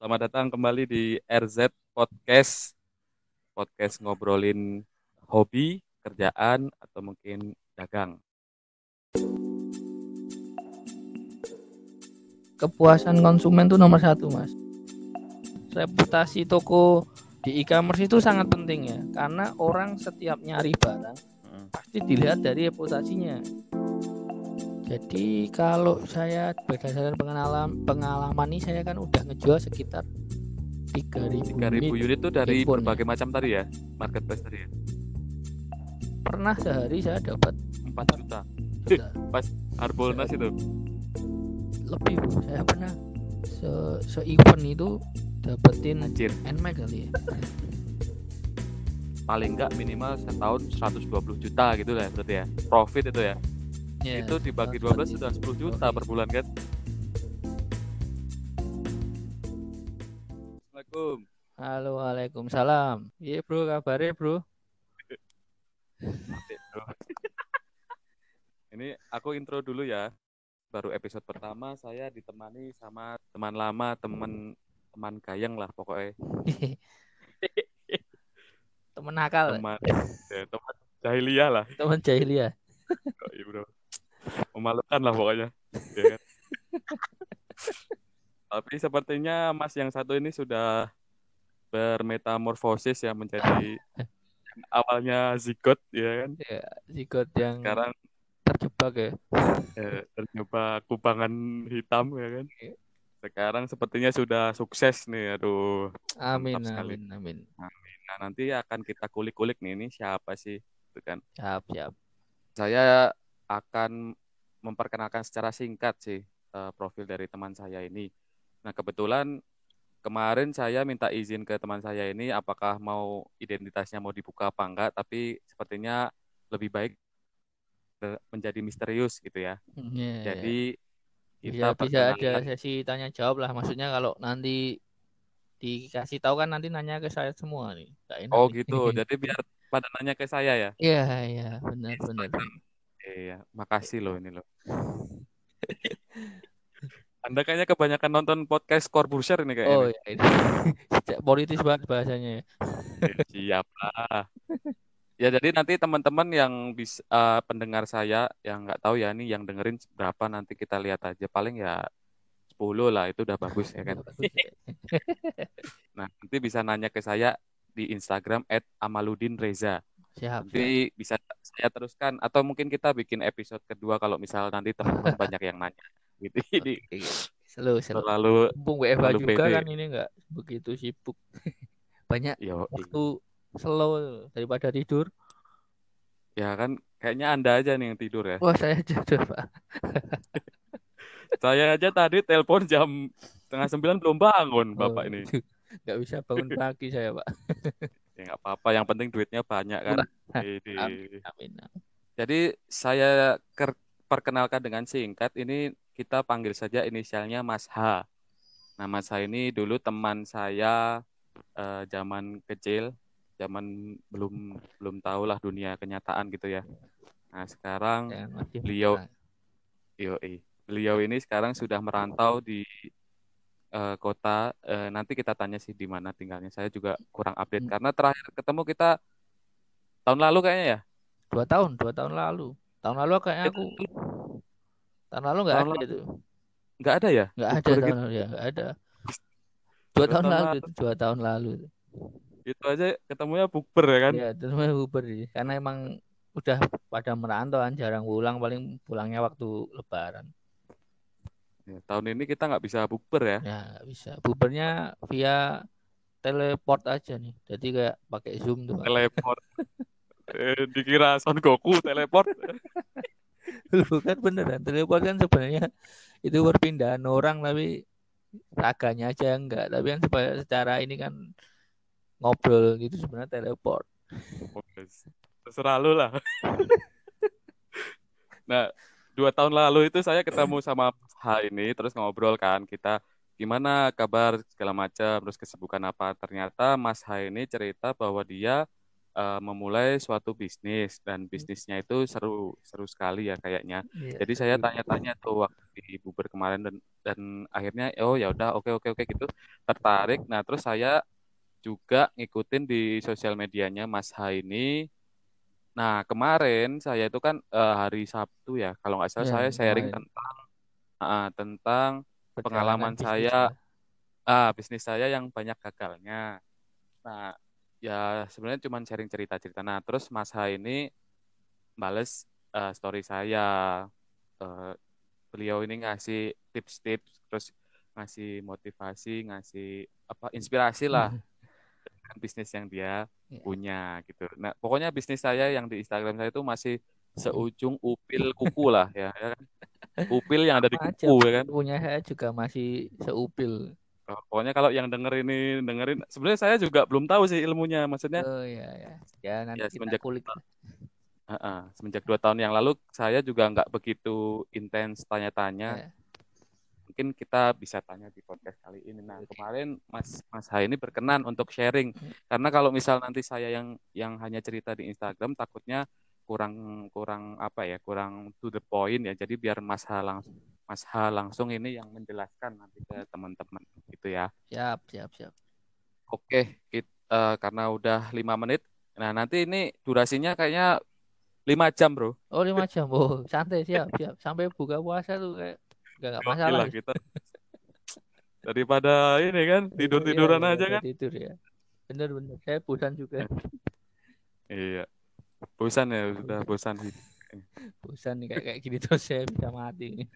Selamat datang kembali di RZ Podcast. Podcast ngobrolin hobi, kerjaan, atau mungkin dagang. kepuasan konsumen itu nomor satu mas reputasi toko di e-commerce itu sangat penting ya karena orang setiap nyari barang Mm. pasti dilihat dari reputasinya jadi kalau saya berdasarkan pengalaman pengalaman ini saya kan udah ngejual sekitar 3000 3000 unit unit itu dari handphone, berbagai macam tadi ya, marketplace tadi ya. pernah sehari saya dapat 4 juta. juta Harbolnas itu. lebih Bu. saya pernah se, se event itu dapetin Anjir, NMAX kali ya paling enggak minimal setahun 120 juta gitu lah berarti ya. Profit itu ya. Ya, itu dibagi 12 dapat sudah 10 juta per bulan kan. Assalamualaikum. Halo, waalaikumsalam. Iya bro, kabarnya bro? Ini aku intro dulu ya. Baru episode pertama saya ditemani sama teman lama, teman teman gayeng lah pokoknya. Temen nakal, Teman ya, teman jahiliyah lah. temen jahiliyah. Iya, bro. Memalukan lah pokoknya. Ya kan? Tapi sepertinya Mas yang satu ini sudah bermetamorfosis ya menjadi awalnya zigot ya kan. Ya, zigot yang Sekarang terjebak ya. eh, terjebak kubangan hitam ya kan. Iya. Sekarang sepertinya sudah sukses nih. Aduh. Amin, sekali. amin, amin. Nah, nanti akan kita kulik-kulik nih ini siapa sih? Gitu kan. Siap, siap. Saya akan memperkenalkan secara singkat sih eh, profil dari teman saya ini. Nah, kebetulan kemarin saya minta izin ke teman saya ini apakah mau identitasnya mau dibuka apa enggak, tapi sepertinya lebih baik menjadi misterius gitu ya. Iya, iya. Jadi bisa kita bisa ada sesi tanya jawab lah. Maksudnya kalau nanti dikasih tahu kan nanti nanya ke saya semua nih. Enak Oh gitu. Jadi biar pada nanya ke saya ya. Iya, iya, benar, benar. Iya, makasih loh ini loh. Anda kayaknya kebanyakan nonton podcast Corbusier ini kayaknya. Oh, iya, ini. politis banget bahasanya ya. Eh, Siap lah. Ya jadi nanti teman-teman yang bisa pendengar saya yang nggak tahu ya ini yang dengerin berapa nanti kita lihat aja paling ya 10 lah itu udah bagus ya kan. Bagus ya. Nah nanti bisa nanya ke saya di Instagram @amaludinreza. Siap, siap. Nanti bisa saya teruskan atau mungkin kita bikin episode kedua kalau misal nanti teman-teman banyak yang nanya. Gitu. Jadi Oke, Slow, slow. terlalu WFH terlalu juga pede. kan ini nggak begitu sibuk. Banyak yo waktu slow daripada tidur. ya kan kayaknya Anda aja nih yang tidur ya. Wah, saya jodoh, Pak. Saya aja tadi telepon jam setengah sembilan belum bangun bapak ini. Nggak bisa bangun pagi saya, Pak. Ya nggak apa-apa, yang penting duitnya banyak kan. Wah, Ini. Amin. Jadi saya perkenalkan dengan singkat ini kita panggil saja inisialnya Mas H. Nah Mas H ini dulu teman saya eh, zaman kecil, zaman belum belum tahu lah dunia kenyataan gitu ya. Nah sekarang masih Beliau-. Beliau ini sekarang sudah merantau di eh, kota. eh, nanti kita tanya sih di mana tinggalnya. Saya juga kurang update Hmm. karena terakhir ketemu kita tahun lalu kayaknya ya. Dua tahun, dua tahun lalu. Tahun lalu kayaknya aku. Tahun lalu nggak ada itu. Nggak ada ya? Nggak ada tahun lalu ya, nggak ada. Dua Dua tahun tahun lalu, dua tahun lalu. Itu aja ketemunya bukber ya kan? Ya, terus Uber sih. Karena emang udah pada merantau kan, jarang pulang, paling pulangnya waktu Lebaran. Tahun ini kita nggak bisa bukber ya. Ya, nggak bisa. Bubernya via teleport aja nih. Jadi kayak pakai Zoom tuh. Teleport. Eh, dikira Son Goku teleport. Bukan beneran. Teleport kan sebenarnya itu perpindahan orang tapi raganya aja enggak. Tapi kan secara ini kan ngobrol gitu sebenarnya teleport. Oh. Terserah lu lah. Nah, dua tahun lalu itu saya ketemu sama Mas H ini, terus ngobrol kan kita gimana kabar segala macam, terus kesibukan apa. Ternyata Mas H ini cerita bahwa dia eh, memulai suatu bisnis dan bisnisnya itu seru seru sekali ya kayaknya. Iya, Jadi saya tanya-tanya tuh waktu di Buber kemarin dan dan akhirnya oh ya udah oke oke oke gitu tertarik. Nah terus saya juga ngikutin di sosial medianya Mas H ini. Nah kemarin saya itu kan uh, hari Sabtu ya kalau nggak salah ya, saya sharing kemarin. tentang uh, tentang pengalaman saya ya. ah bisnis saya yang banyak gagalnya. Nah ya sebenarnya cuma sharing cerita-cerita. Nah terus Mas H ini bales uh, story saya. Uh, beliau ini ngasih tips-tips terus ngasih motivasi, ngasih apa inspirasi lah dengan bisnis yang dia yeah. punya gitu. Nah, pokoknya bisnis saya yang di Instagram saya itu masih seujung upil kuku lah ya, ya kan? Upil yang ada di kuku aja, ya kan. Punya saya juga masih seupil. Oh, pokoknya kalau yang denger ini dengerin sebenarnya saya juga belum tahu sih ilmunya maksudnya. Oh iya ya. Ya nanti ya, kita kulik. Uh, uh, semenjak dua tahun yang lalu saya juga nggak begitu intens tanya-tanya. Yeah mungkin kita bisa tanya di podcast kali ini. Nah, kemarin Mas Mas Hai ini berkenan untuk sharing karena kalau misal nanti saya yang yang hanya cerita di Instagram takutnya kurang kurang apa ya, kurang to the point ya. Jadi biar Mas Ha langsung Mas Ha langsung ini yang menjelaskan nanti ke teman-teman gitu ya. Siap, siap, siap. Oke, kita, uh, eh, karena udah lima menit. Nah, nanti ini durasinya kayaknya lima jam, Bro. Oh, lima jam. Oh, santai, siap, siap. Sampai buka puasa tuh kayak Gak, masalah. kita. Daripada ini kan iya, tidur-tiduran iya, aja kan. Tidur ya. Bener-bener. Saya bosan juga. iya. Bosan ya sudah bosan bosan nih kayak kayak gini terus saya bisa mati.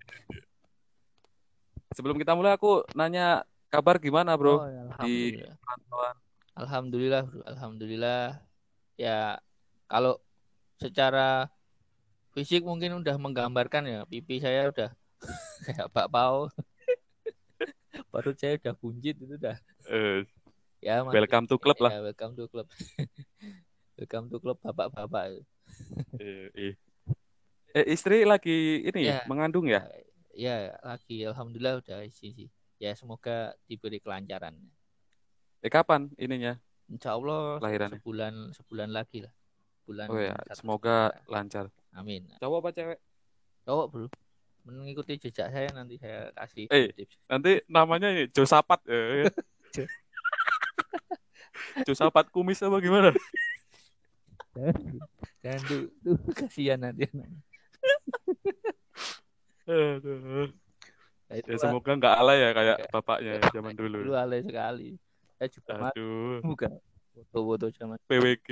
Sebelum kita mulai aku nanya kabar gimana bro oh, ya, di pantauan. Alhamdulillah, alhamdulillah. Ya kalau secara fisik mungkin udah menggambarkan ya pipi saya udah kayak Pak Pau. Baru saya udah bunjit itu udah uh, ya welcome to club ya, lah. welcome to club. Welcome to club bapak-bapak. Eh, eh. eh istri lagi ini ya, mengandung ya? Ya lagi. Alhamdulillah udah isi sih ya semoga diberi kelancaran. Eh kapan ininya? Insya Allah lahirannya sebulan sebulan lagi lah. Bulan oh ya semoga lancar. Amin. Cowok apa cewek? Cowok bro mengikuti jejak saya nanti saya kasih eh, tips. Nanti namanya ini Josapat ya. Josapat kumis apa gimana? Dan tuh, tuh kasihan nanti. Aduh. Nah, ya semoga nggak alay ya kayak bapaknya ya, zaman dulu. Dulu alay sekali. Saya juga Aduh. bukan foto-foto zaman PWG.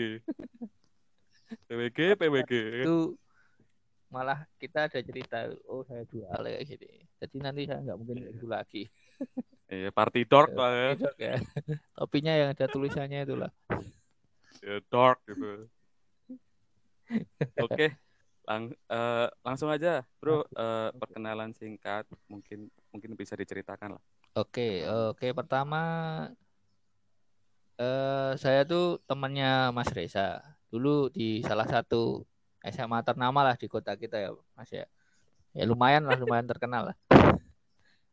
PWG, PWG. Itu malah kita ada cerita oh saya jual ya gitu. Jadi nanti saya nggak mungkin itu lagi. Iya party dark lah ya. dark ya. Topinya yang ada tulisannya itulah ya dark gitu. Oke okay. Lang uh, langsung aja bro. Uh, perkenalan singkat mungkin mungkin bisa diceritakan lah. Oke okay, oke. Okay. pertama uh, saya tuh temannya Mas Reza. Dulu di salah satu SMA ternama lah di kota kita ya Mas ya. Ya lumayan lah, lumayan terkenal lah.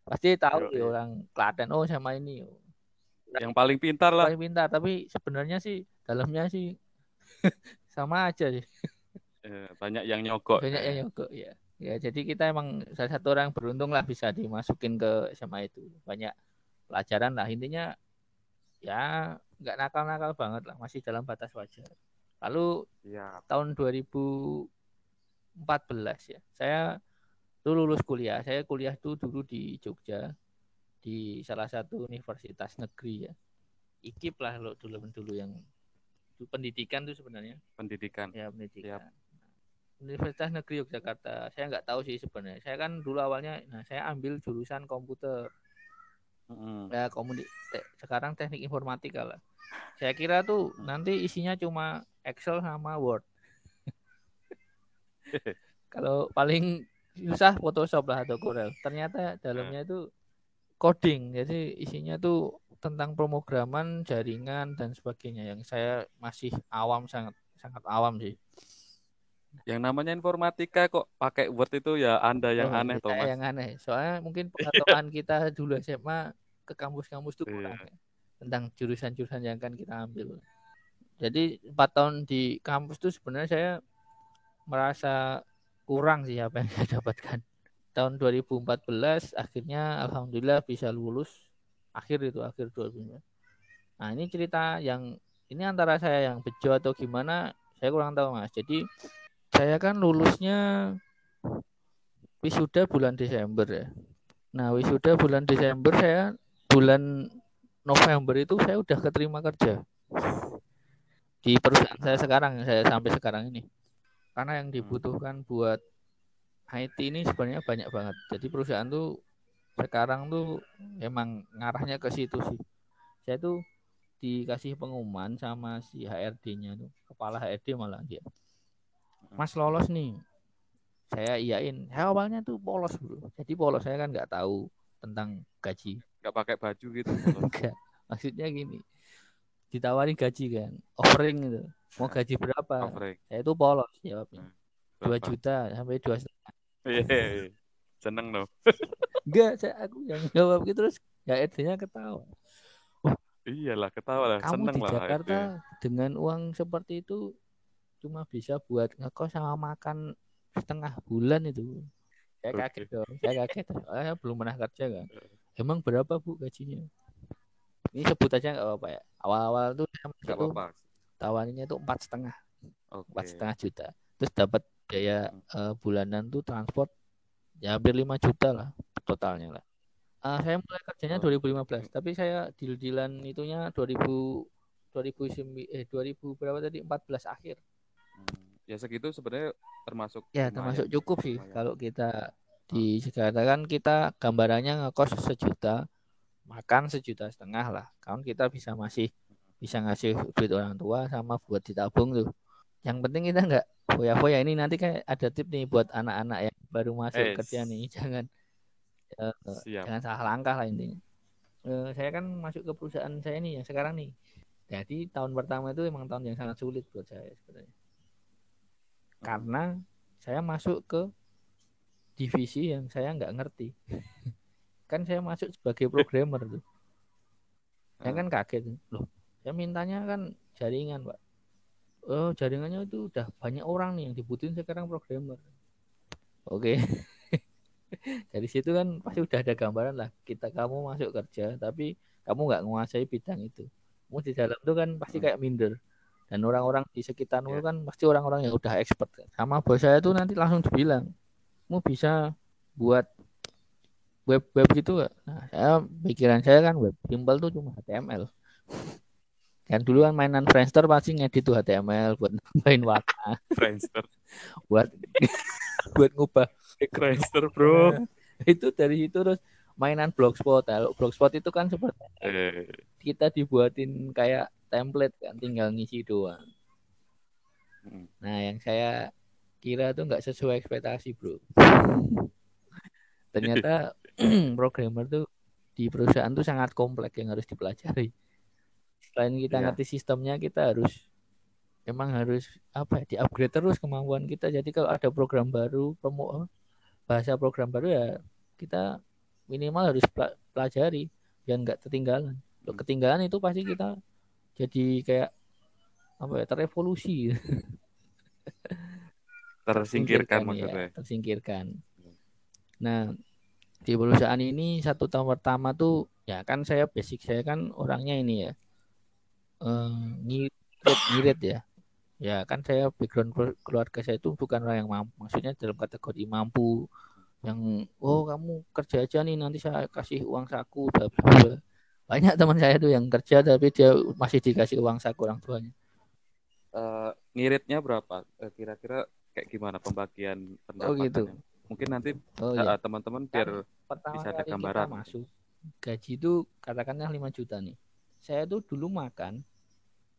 Pasti tahu ya orang Klaten oh sama ini. Yang paling pintar lah. Paling pintar, tapi sebenarnya sih dalamnya sih sama aja sih. Ya, banyak yang nyogok. Banyak yang nyogok ya. Ya, jadi kita emang salah satu orang beruntung lah bisa dimasukin ke SMA itu. Banyak pelajaran lah intinya ya nggak nakal-nakal banget lah, masih dalam batas wajar. Lalu ya. tahun 2014 ya, saya tuh lulus kuliah. Saya kuliah tuh dulu di Jogja di salah satu universitas negeri ya. IKIP lah lo dulu dulu yang itu pendidikan tuh sebenarnya. Pendidikan. Ya pendidikan. Siap. Universitas Negeri Yogyakarta. Saya nggak tahu sih sebenarnya. Saya kan dulu awalnya, nah saya ambil jurusan komputer. Hmm. Ya komuni te sekarang teknik informatika lah. Saya kira tuh nanti isinya cuma Excel sama Word. Kalau paling susah Photoshop lah atau Corel. Ternyata dalamnya itu coding. Jadi isinya tuh tentang pemrograman, jaringan dan sebagainya yang saya masih awam sangat sangat awam sih. Yang namanya informatika kok pakai Word itu ya Anda yang oh, aneh Thomas. Yang aneh. Soalnya mungkin pengetahuan kita dulu SMA ke kampus-kampus itu kurang iya. ya. Tentang jurusan-jurusan yang akan kita ambil. Jadi empat tahun di kampus itu sebenarnya saya merasa kurang sih apa yang saya dapatkan. tahun 2014 akhirnya alhamdulillah bisa lulus akhir itu akhir 2014. Nah ini cerita yang ini antara saya yang bejo atau gimana saya kurang tahu mas. Jadi saya kan lulusnya wisuda bulan Desember ya. Nah wisuda bulan Desember saya bulan November itu saya udah keterima kerja di perusahaan saya sekarang saya sampai sekarang ini. Karena yang dibutuhkan buat IT ini sebenarnya banyak banget. Jadi perusahaan tuh sekarang tuh emang ngarahnya ke situ sih. Saya tuh dikasih pengumuman sama si HRD-nya tuh. Kepala HRD malah dia. Mas lolos nih. Saya iyain. Saya awalnya tuh polos bro. Jadi polos saya kan nggak tahu tentang gaji. Nggak pakai baju gitu enggak maksudnya gini ditawari gaji kan offering itu mau gaji berapa? Offering. Saya itu polos jawabnya. Hmm. dua juta sampai dua setengah. Iya, iya, iya. seneng loh enggak saya aku yang jawab gitu terus ya nya ketawa. Iyalah ketawa lah. kamu seneng di lah Jakarta itu. dengan uang seperti itu cuma bisa buat ngekos sama makan setengah bulan itu. Saya kaget dong saya kaget. Saya belum pernah kerja kan. Emang berapa bu gajinya ini sebut aja nggak apa-apa ya? Awal-awal tuh nggak apa-apa. tawarannya tuh empat setengah. Empat setengah juta. Terus dapat biaya eh, bulanan tuh transport ya hampir 5 juta lah totalnya lah. Eh, saya mulai kerjanya Oh. 2015 tapi saya deal-dealan itunya 2000 2009 eh 2000 berapa tadi? 14 akhir. Hmm. ya segitu sebenarnya termasuk ya lumayan. termasuk cukup sih lumayan. kalau kita di Jakarta kan kita gambarannya ngekos sejuta makan sejuta setengah lah. Kan kita bisa masih bisa ngasih duit orang tua sama buat ditabung tuh. Yang penting kita nggak foya-foya. Ini nanti kayak ada tip nih buat anak-anak yang baru masuk Eh, kerja nih jangan eh, siap. jangan salah langkah lah intinya. Eh, saya kan masuk ke perusahaan saya nih yang sekarang nih. Jadi tahun pertama itu emang tahun yang sangat sulit buat saya sebenarnya. Karena saya masuk ke divisi yang saya nggak ngerti kan saya masuk sebagai programmer tuh. Saya kan kaget loh saya mintanya kan jaringan pak. Oh jaringannya itu udah banyak orang nih yang dibutuhin sekarang programmer. Oke. Dari situ kan pasti udah ada gambaran lah kita kamu masuk kerja tapi kamu nggak menguasai bidang itu. Kamu di dalam tuh kan pasti kayak minder. Dan orang-orang di sekitarmu Iya. kan pasti orang-orang yang udah expert. Sama bos saya tuh nanti langsung dibilang kamu bisa buat web web gitu gak? Nah, saya pikiran saya kan web simpel tuh cuma HTML. Kan dulu kan mainan Friendster pasti ngedit tuh HTML buat nambahin warna, Friendster buat buat ngubah Friendster bro itu dari situ terus mainan blogspot. Kalau blogspot itu kan seperti eh, kita dibuatin kayak template kan tinggal ngisi doang. mm. Nah, yang saya kira tuh nggak sesuai ekspektasi, bro. Ternyata programmer tuh di perusahaan tuh sangat kompleks yang harus dipelajari. Selain kita Iya. ngerti sistemnya, kita harus emang harus apa ya, di-upgrade terus kemampuan kita. Jadi kalau ada program baru, promo bahasa program baru ya kita minimal harus pela- pelajari biar nggak ketinggalan. Kalau ketinggalan itu pasti kita jadi kayak apa ya terevolusi tersingkirkan ya, maksudnya tersingkirkan. Hmm. Nah, di perusahaan ini satu tahun pertama tuh ya kan saya basic saya kan orangnya ini ya eh, ngirit ngirit ya. Ya kan saya background keluar- keluarga saya itu bukan orang yang mampu, maksudnya dalam kategori mampu yang oh kamu kerja aja nih nanti saya kasih uang saku bla bla bla. Banyak teman saya tuh yang kerja tapi dia masih dikasih uang saku orang tuanya. Eh, ngiritnya berapa Eh, kira-kira kayak gimana pembagian Oh gitu. Mungkin nanti Oh eh, iya. teman-teman Kan biar pertama bisa ada kali gambaran. kita masuk gaji itu katakanlah 5 juta nih saya tuh dulu makan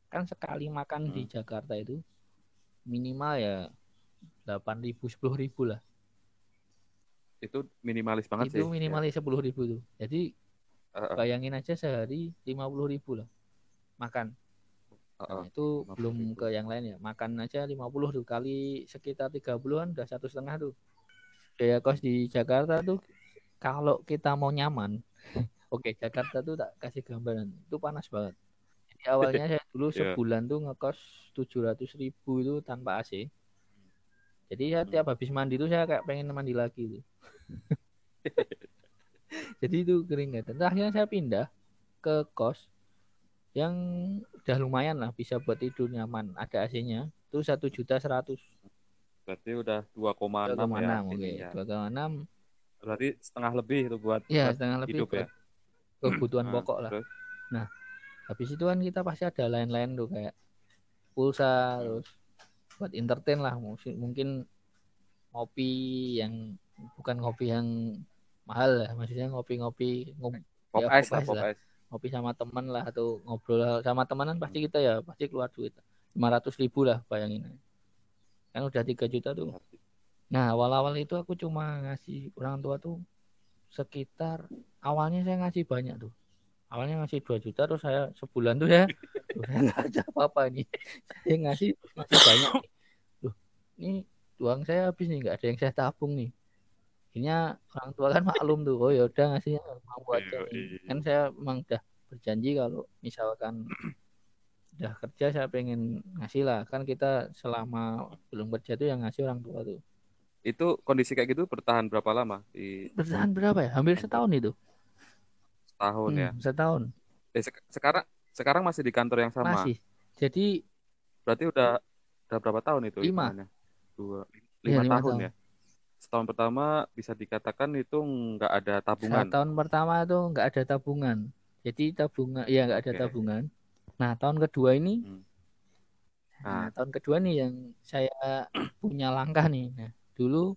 kan sekali makan di Hmm. Jakarta itu minimal ya 8 ribu 10 ribu lah itu minimalis banget itu sih minimalis 10 ribu tuh jadi Ya. Eh, eh, bayangin aja sehari 50 ribu lah makan eh, Nah, eh. itu 50.000. belum ke yang lain ya makan aja 50 tuh kali sekitar 30an udah satu setengah tuh biaya kos di Jakarta tuh kalau kita mau nyaman oke Jakarta tuh tak kasih gambaran itu panas banget. Jadi awalnya saya dulu Iya. sebulan tuh ngekos 700 ribu itu tanpa AC jadi saya Hmm. tiap habis mandi tuh saya kayak pengen mandi lagi tuh. Jadi itu keringetan. Akhirnya saya pindah ke kos yang udah lumayan lah bisa buat tidur nyaman ada AC-nya itu satu juta seratus berarti udah 2,6 ya oke. dua koma enam. Berarti setengah lebih itu buat ya setengah lebih hidup ya? kebutuhan Nah, pokok lah. terus? nah habis itu kan kita pasti ada lain-lain tuh kayak pulsa terus buat entertain lah. Mungkin mungkin ngopi yang bukan ngopi yang mahal lah. Maksudnya ngopi-ngopi ngom- pop Ya, ice lah pop ice. Ngopi sama teman lah atau ngobrol sama temenan pasti kita ya pasti keluar duit. 500 ribu lah bayangin kan udah 3 juta tuh nah awal-awal itu aku cuma ngasih orang tua tuh sekitar awalnya saya ngasih banyak tuh awalnya ngasih 2 juta terus saya sebulan tuh ya udah nggak ada apa-apa nih saya ngasih ngasih banyak nih. Loh, ini uang saya habis nih nggak ada yang saya tabung nih akhirnya orang tua kan maklum tuh oh ya udah ngasihnya mau aja nih. Yoi. kan saya emang udah berjanji kalau misalkan udah kerja saya pengen ngasih lah. Kan kita selama belum kerja tuh yang ngasih orang tua tuh. Itu kondisi kayak gitu bertahan berapa lama di bertahan berapa ya? Hampir setahun itu. Setahun ya? Hmm, setahun. Eh, sek- sekarang sekarang masih di kantor yang sama? Masih. Jadi berarti udah udah berapa tahun itu Lima. hitungannya? dua Iya, lima lima tahun tahun. ya? Setahun pertama bisa dikatakan itu nggak ada tabungan. Saat tahun pertama tuh nggak ada tabungan. Jadi tabungan ya nggak ada Oke. tabungan nah tahun kedua ini Hmm. nah, Nah. tahun kedua nih yang saya punya langkah nih nah dulu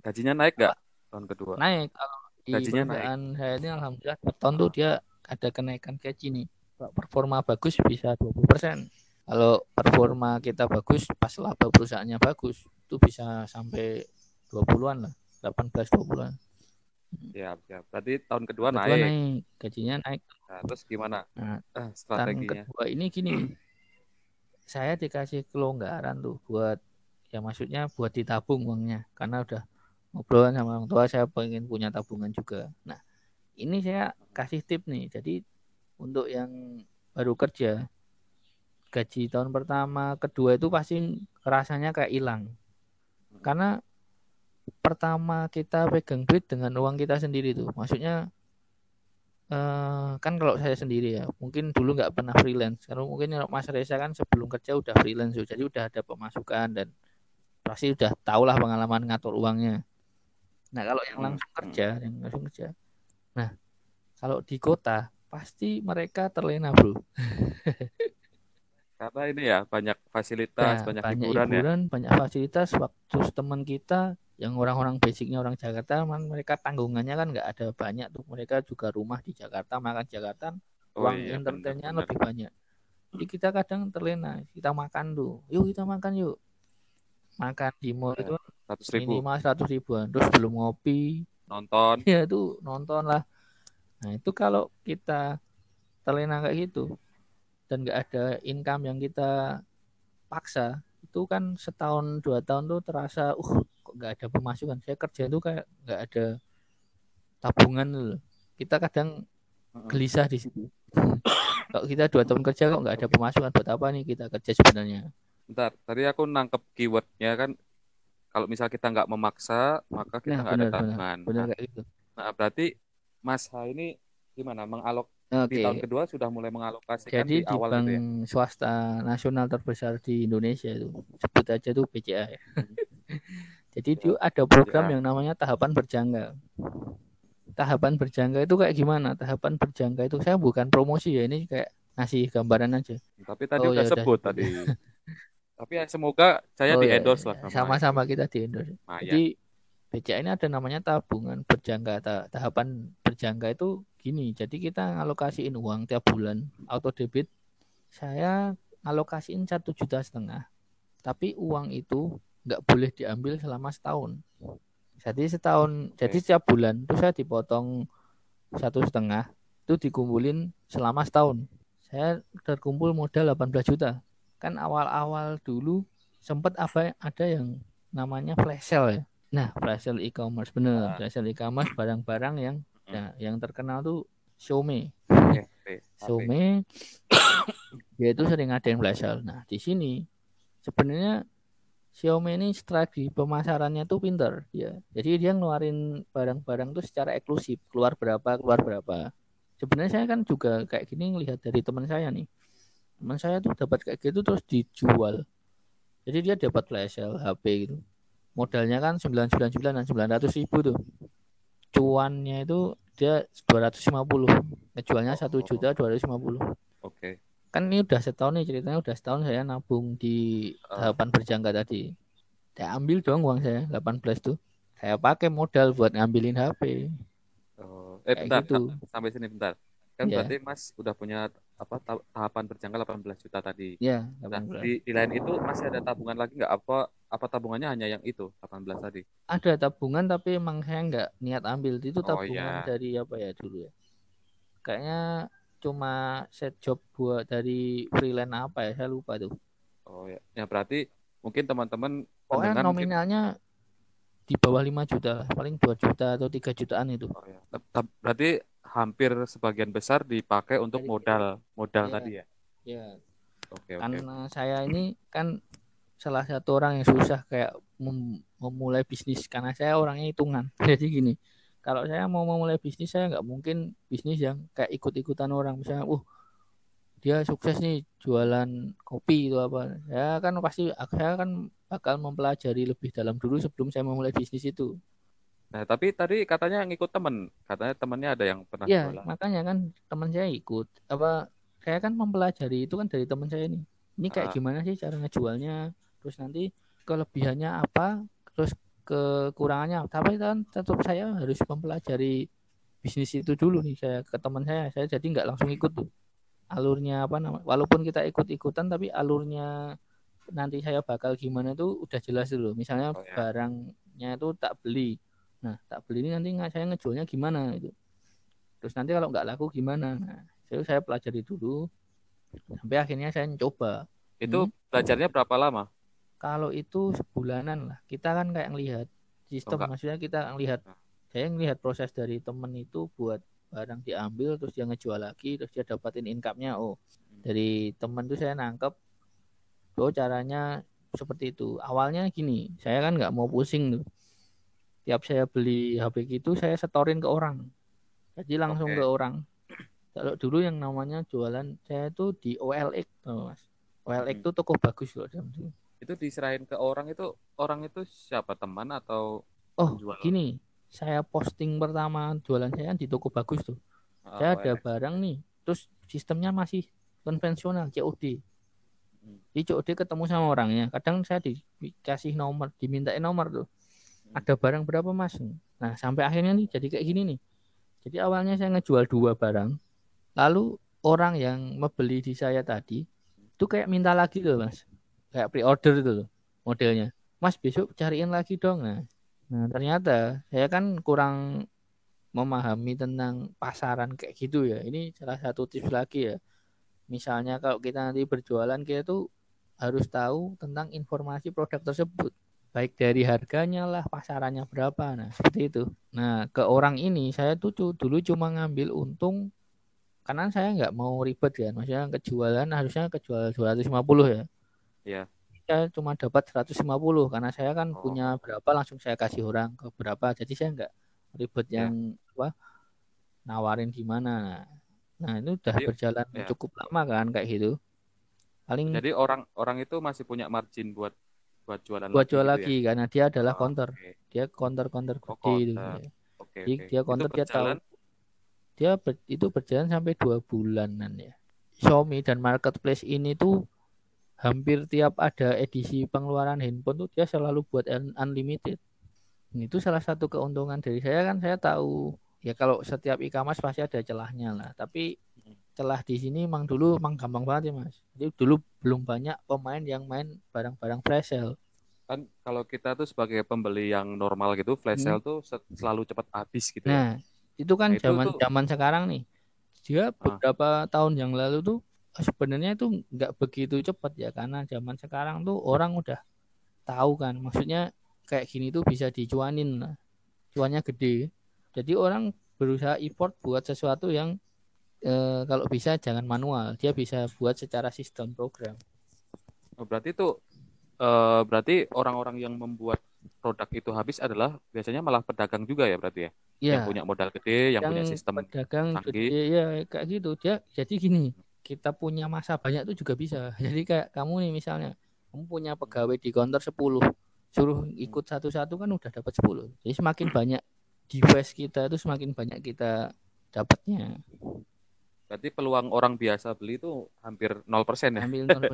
gajinya naik nggak tahun kedua naik kalau di Gajinya naik. perusahaan saya ini alhamdulillah per tahun tuh dia ada kenaikan gaji nih Kalau performa bagus bisa 20% kalau performa kita bagus pas laba perusahaannya bagus itu bisa sampai 20-an lah 18 20-an siap siap. Berarti tahun kedua, kedua naik. naik. Gajinya naik. Nah, terus gimana? Nah, Ah, tahun strateginya? kedua ini gini. Saya dikasih kelonggaran tuh buat ya maksudnya buat ditabung uangnya. Karena udah ngobrol sama orang tua saya pengen punya tabungan juga. Nah ini saya kasih tip nih. Jadi untuk yang baru kerja gaji tahun pertama kedua itu pasti rasanya kayak hilang. Karena pertama kita pegang duit dengan uang kita sendiri tuh. Maksudnya eh, kan kalau saya sendiri ya mungkin dulu nggak pernah freelance. Karena mungkin kalau Mas Reza kan sebelum kerja udah freelance jadi udah ada pemasukan dan pasti udah tau lah pengalaman ngatur uangnya. Nah kalau yang langsung hmm. kerja yang langsung kerja. Nah kalau di kota pasti mereka terlena bro. Karena ini ya banyak fasilitas Nah, banyak, banyak hiburan, ya. hiburan, banyak fasilitas. Waktu teman kita yang orang-orang basicnya orang Jakarta, man, mereka tanggungannya kan nggak ada banyak tuh. Mereka juga rumah di Jakarta, makan Jakarta, oh uang iya entertainnya lebih banyak. Jadi kita kadang terlena, kita makan tuh, yuk kita makan yuk. Makan di mall Ya, itu seratus ribu minimal 100 ribuan, terus belum ngopi, nonton ya itu nonton lah. Nah itu kalau kita terlena kayak gitu dan nggak ada income yang kita paksa, itu kan setahun dua tahun tuh terasa, uh nggak ada pemasukan. Saya kerja itu kayak nggak ada tabungan loh. Kita kadang gelisah di situ. kalau kita dua tahun kerja kok nggak ada pemasukan buat apa nih kita kerja sebenarnya? Bentar, tadi aku nangkep keywordnya kan kalau misal kita nggak memaksa maka kita Nah nggak ada benar benar tabungan benar nah, kayak gitu. nah, berarti Mas Ha ini gimana mengalok di Oke. tahun kedua sudah mulai mengalokasikan Jadi di di awal bank gitu ya swasta nasional terbesar di Indonesia itu sebut aja tuh BCA ya. Jadi Ya, itu ada program BCA. yang namanya tahapan berjangka. Tahapan berjangka itu kayak gimana? Tahapan berjangka itu saya bukan promosi ya ini kayak ngasih gambaran aja. tapi tadi Oh, udah ya udah sebut sebut. tadi tapi ya semoga saya Oh, di endorse ya, lah ya. sama Sama-sama kita di endorse. Maya. Jadi BCA ini ada namanya tabungan berjangka. Ta- Tahapan berjangka itu gini. Jadi kita ngalokasiin uang tiap bulan auto debit. Saya alokasiin satu juta setengah. Tapi uang itu nggak boleh diambil selama setahun. Jadi setahun, jadi setiap bulan itu saya dipotong satu setengah itu dikumpulin selama setahun. Saya terkumpul modal 18 juta. Kan awal-awal dulu sempat apa ada yang namanya flash sale ya. Nah, flash sale e-commerce bener, Ah. flash sale e-commerce barang-barang yang ya, yang terkenal tuh Xiaomi. Xiaomi dia itu sering ada yang flash sale. Nah, di sini sebenarnya Xiaomi ini strategi pemasarannya tuh pinter ya. Jadi dia ngeluarin barang-barang tuh secara eksklusif, keluar berapa, keluar berapa. Sebenarnya saya kan juga kayak gini ngelihat dari teman saya nih. Teman saya tuh dapat kayak gitu terus dijual. Jadi dia dapat flash sale HP gitu. Modalnya kan 999 dan 900 ribu tuh. Cuannya itu dia 250. Ngejualnya satu juta 250. Oke. Kan ini udah setahun nih ceritanya udah setahun saya nabung di Oh. tahapan berjangka tadi. Saya ambil dong uang saya 18 tuh. Saya pakai modal buat ngambilin HP. Oh, eh Kayak bentar, gitu. sam- sampai sini bentar. Kan Ya. berarti Mas udah punya apa ta- tahapan berjangka 18 juta tadi. Ya, Nah, 18. di, di lain itu masih ada tabungan lagi nggak? Apa apa tabungannya hanya yang itu 18 tadi? Ada tabungan tapi emang saya nggak niat ambil. Itu Oh, tabungan iya. dari apa ya dulu ya? Kayaknya cuma set job buat dari freelance apa ya? Saya lupa tuh. Oh ya. Ya berarti mungkin teman-teman Pokoknya pendengar mungkin nominalnya di bawah 5 juta lah. Paling 2 juta atau 3 jutaan itu. Oh ya. Berarti hampir sebagian besar dipakai untuk Dari- modal modal Iya. tadi ya. Ya, Oke oke. karena saya ini kan salah satu orang yang susah kayak mem- memulai bisnis karena saya orangnya hitungan. Jadi gini, kalau saya mau memulai bisnis saya nggak mungkin bisnis yang kayak ikut-ikutan orang misalnya, uh dia sukses nih jualan kopi itu apa. Ya kan pasti saya kan bakal mempelajari lebih dalam dulu sebelum saya memulai bisnis itu. Nah, tapi tadi katanya ngikut temen. Katanya temennya ada yang pernah Ya, jualan. makanya kan teman saya ikut. Apa saya kan mempelajari itu kan dari teman saya nih. Ini kayak Ah. gimana sih cara ngejualnya? Terus nanti kelebihannya apa? Terus kekurangannya apa? Tapi kan tetap saya harus mempelajari bisnis itu dulu nih saya ke teman saya. Saya jadi nggak langsung ikut tuh. Alurnya apa namanya? Walaupun kita ikut-ikutan tapi alurnya nanti saya bakal gimana tuh udah jelas dulu. Misalnya Oh, ya. barangnya itu tak beli. Nah, tak beli ini nanti nggak saya ngejualnya gimana itu. Terus nanti kalau nggak laku gimana? Nah, itu saya pelajari dulu sampai akhirnya saya coba. Itu Hmm. belajarnya berapa lama? Kalau itu sebulanan lah. Kita kan kayak ngelihat sistem, enggak. maksudnya kita ngelihat Nah. saya ngelihat proses dari temen itu buat barang diambil terus dia ngejual lagi terus dia dapatin income-nya. Oh, dari temen tuh saya nangkep oh caranya seperti itu. Awalnya gini, saya kan nggak mau pusing tuh. Tiap saya beli HP gitu saya setorin ke orang. Jadi langsung Oke. ke orang. Kalau dulu yang namanya jualan saya tuh di OLX tuh, Mas. OLX Hmm. tuh toko bagus loh jam itu. Itu diserahin ke orang itu orang itu siapa teman atau Oh, penjual? gini, saya posting pertama jualan saya di toko bagus tuh. Ah, Saya ada OLX. barang nih, terus sistemnya masih konvensional COD. Hmm. Di COD ketemu sama orangnya. Kadang saya di- dikasih nomor, dimintain nomor tuh. Hmm. Ada barang berapa mas? Nah sampai akhirnya nih jadi kayak gini nih. Jadi awalnya saya ngejual dua barang, lalu orang yang membeli di saya tadi itu kayak minta lagi loh mas, kayak pre-order itu loh modelnya. Mas besok cariin lagi dong. Nah, nah ternyata saya kan kurang memahami tentang pasaran kayak gitu ya. Ini salah satu tips lagi ya. Misalnya kalau kita nanti berjualan kita tuh harus tahu tentang informasi produk tersebut baik dari harganya lah pasarannya berapa nah seperti itu nah ke orang ini saya tuh dulu cuma ngambil untung karena saya nggak mau ribet kan maksudnya kejualan harusnya kejual 250 ya Iya. saya cuma dapat 150 karena saya kan Oh. punya berapa langsung saya kasih orang ke berapa jadi saya nggak ribet Ya. yang apa nawarin gimana nah itu udah Jadi, berjalan ya. cukup lama kan kayak gitu paling Jadi orang orang itu masih punya margin buat buat jualan buat jual gitu lagi karena dia adalah Oh, counter oke. dia counter counter Oh, gede itu counter. ya. Oke, Jadi oke. dia Itu counter dia tahu dia ber- itu berjalan sampai dua bulanan ya Xiaomi dan marketplace ini tuh hampir tiap ada edisi pengeluaran handphone tuh dia selalu buat un- unlimited itu salah satu keuntungan dari saya kan saya tahu ya kalau setiap e-commerce pasti ada celahnya lah tapi celah di sini emang dulu emang gampang banget ya mas jadi dulu belum banyak pemain yang main barang-barang flash sale kan kalau kita tuh sebagai pembeli yang normal gitu, flash Hmm. sale tuh se- selalu cepat habis gitu ya. Nah, itu kan Nah, itu zaman tuh- zaman sekarang nih. Dia Ah. beberapa tahun yang lalu tuh sebenarnya itu nggak begitu cepat ya karena zaman sekarang tuh orang udah tahu kan. Maksudnya kayak gini tuh bisa dicuanin lah. Cuannya gede. Jadi orang berusaha import buat sesuatu yang eh, kalau bisa jangan manual. Dia bisa buat secara sistem program. Oh, berarti tuh uh, berarti orang-orang yang membuat produk itu habis adalah biasanya malah pedagang juga ya berarti ya? ya. Yang punya modal gede, yang, yang punya sistem pedagang canggih. Gede, ya kayak gitu. Dia jadi gini, kita punya masa banyak itu juga bisa. Jadi kayak kamu nih misalnya, kamu punya pegawai di counter 10, suruh ikut satu-satu kan udah dapat 10. Jadi semakin banyak device kita itu semakin banyak kita dapatnya. Berarti peluang orang biasa beli itu hampir 0% ya? Hampir 0%.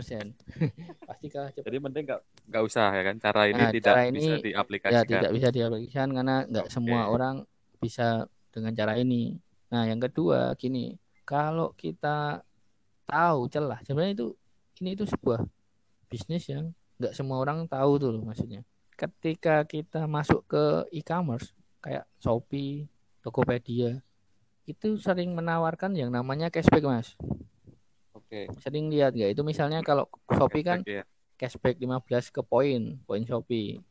Pasti kalah cepat. Jadi mending nggak nggak usah ya kan? Cara ini nah, tidak cara ini, bisa diaplikasikan. Ya tidak bisa diaplikasikan karena nggak okay. semua orang bisa dengan cara ini. Nah yang kedua gini, kalau kita tahu celah, sebenarnya itu ini itu sebuah bisnis yang nggak semua orang tahu tuh loh maksudnya. Ketika kita masuk ke e-commerce kayak Shopee, Tokopedia, itu sering menawarkan yang namanya cashback mas. Oke. Okay. Sering lihat nggak? Itu misalnya kalau Shopee kan ya. cashback 15 ke poin, poin Shopee.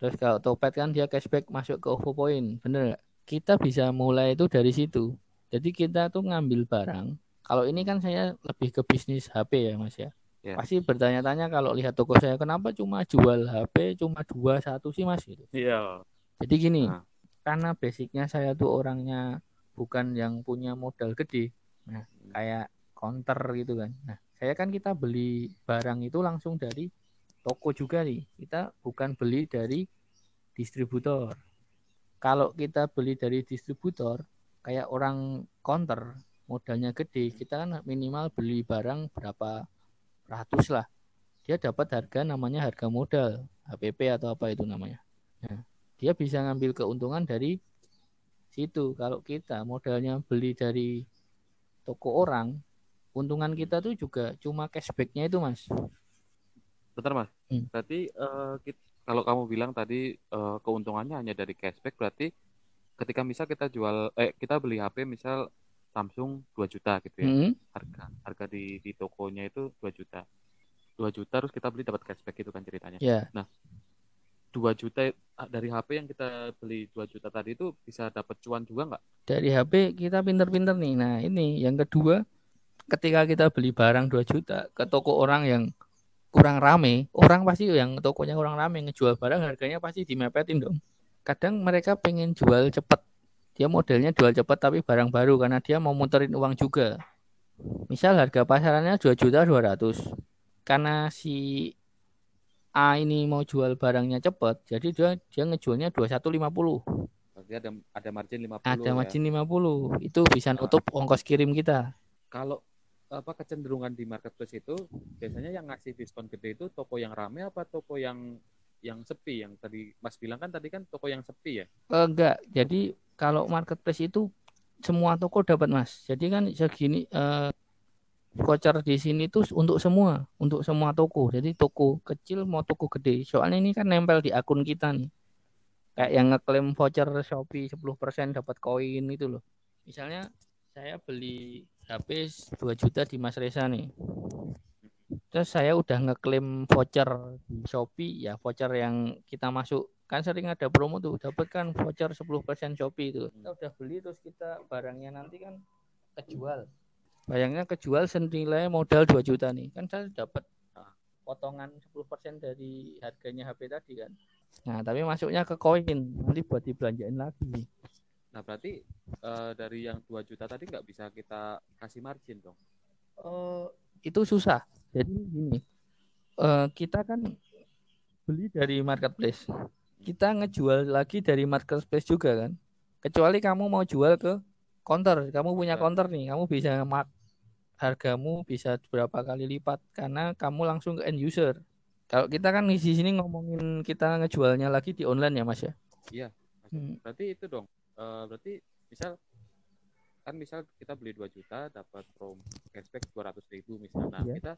Terus kalau Topet kan dia cashback masuk ke OVO poin, bener gak? Kita bisa mulai itu dari situ. Jadi kita tuh ngambil barang. Kalau ini kan saya lebih ke bisnis HP ya mas ya. Yeah. Pasti bertanya-tanya kalau lihat toko saya kenapa cuma jual HP cuma dua satu sih mas gitu. Iya. Yeah. Jadi gini, nah. karena basicnya saya tuh orangnya bukan yang punya modal gede. Nah, kayak counter gitu kan. Nah, saya kan kita beli barang itu langsung dari toko juga nih. Kita bukan beli dari distributor. Kalau kita beli dari distributor, kayak orang counter modalnya gede, kita kan minimal beli barang berapa ratus lah. Dia dapat harga namanya harga modal, HPP atau apa itu namanya. Nah, dia bisa ngambil keuntungan dari situ kalau kita modalnya beli dari toko orang untungan kita tuh juga cuma cashbacknya itu mas bentar mas hmm. berarti uh, kita, kalau kamu bilang tadi uh, keuntungannya hanya dari cashback berarti ketika misal kita jual eh kita beli HP misal Samsung 2 juta gitu ya hmm. harga harga di di tokonya itu 2 juta 2 juta terus kita beli dapat cashback itu kan ceritanya yeah. nah 2 juta ah, dari HP yang kita beli 2 juta tadi itu bisa dapat cuan juga nggak? Dari HP kita pinter-pinter nih. Nah ini yang kedua ketika kita beli barang 2 juta ke toko orang yang kurang rame, orang pasti yang tokonya kurang rame ngejual barang harganya pasti dimepetin dong. Kadang mereka pengen jual cepet. Dia modelnya jual cepet tapi barang baru karena dia mau muterin uang juga. Misal harga pasarannya 2 juta 200. Karena si A ini mau jual barangnya cepat, jadi dia dia ngejualnya 2150. Berarti ada ada margin 50. Ada ya? margin 50. Itu bisa nutup ongkos kirim kita. Kalau apa kecenderungan di marketplace itu biasanya yang ngasih diskon gede itu toko yang rame apa toko yang yang sepi yang tadi Mas bilang kan tadi kan toko yang sepi ya? Uh, enggak. Jadi kalau marketplace itu semua toko dapat Mas. Jadi kan segini uh, voucher di sini tuh untuk semua, untuk semua toko. Jadi toko kecil mau toko gede. Soalnya ini kan nempel di akun kita nih. Kayak yang ngeklaim voucher Shopee 10% dapat koin itu loh. Misalnya saya beli HP 2 juta di Mas Reza nih. Terus saya udah ngeklaim voucher di Shopee ya voucher yang kita masuk kan sering ada promo tuh dapat kan voucher 10% Shopee itu. Kita udah beli terus kita barangnya nanti kan kejual Bayangnya kejual senilai modal 2 juta nih. Kan saya dapat ah, potongan 10% dari harganya HP tadi kan. Nah, tapi masuknya ke koin. Nanti buat dibelanjain lagi. Nah, berarti uh, dari yang 2 juta tadi nggak bisa kita kasih margin dong? Uh, itu susah. Jadi gini, uh, kita kan beli dari marketplace. Kita ngejual lagi dari marketplace juga kan. Kecuali kamu mau jual ke counter, kamu punya ya. counter nih, kamu bisa mak hargamu bisa berapa kali lipat karena kamu langsung ke end user. Kalau kita kan di sini ngomongin kita ngejualnya lagi di online ya Mas ya. Iya. Hmm. Berarti itu dong. Uh, berarti misal kan misal kita beli 2 juta dapat promo cashback 200 ribu misalnya. Nah, yeah. kita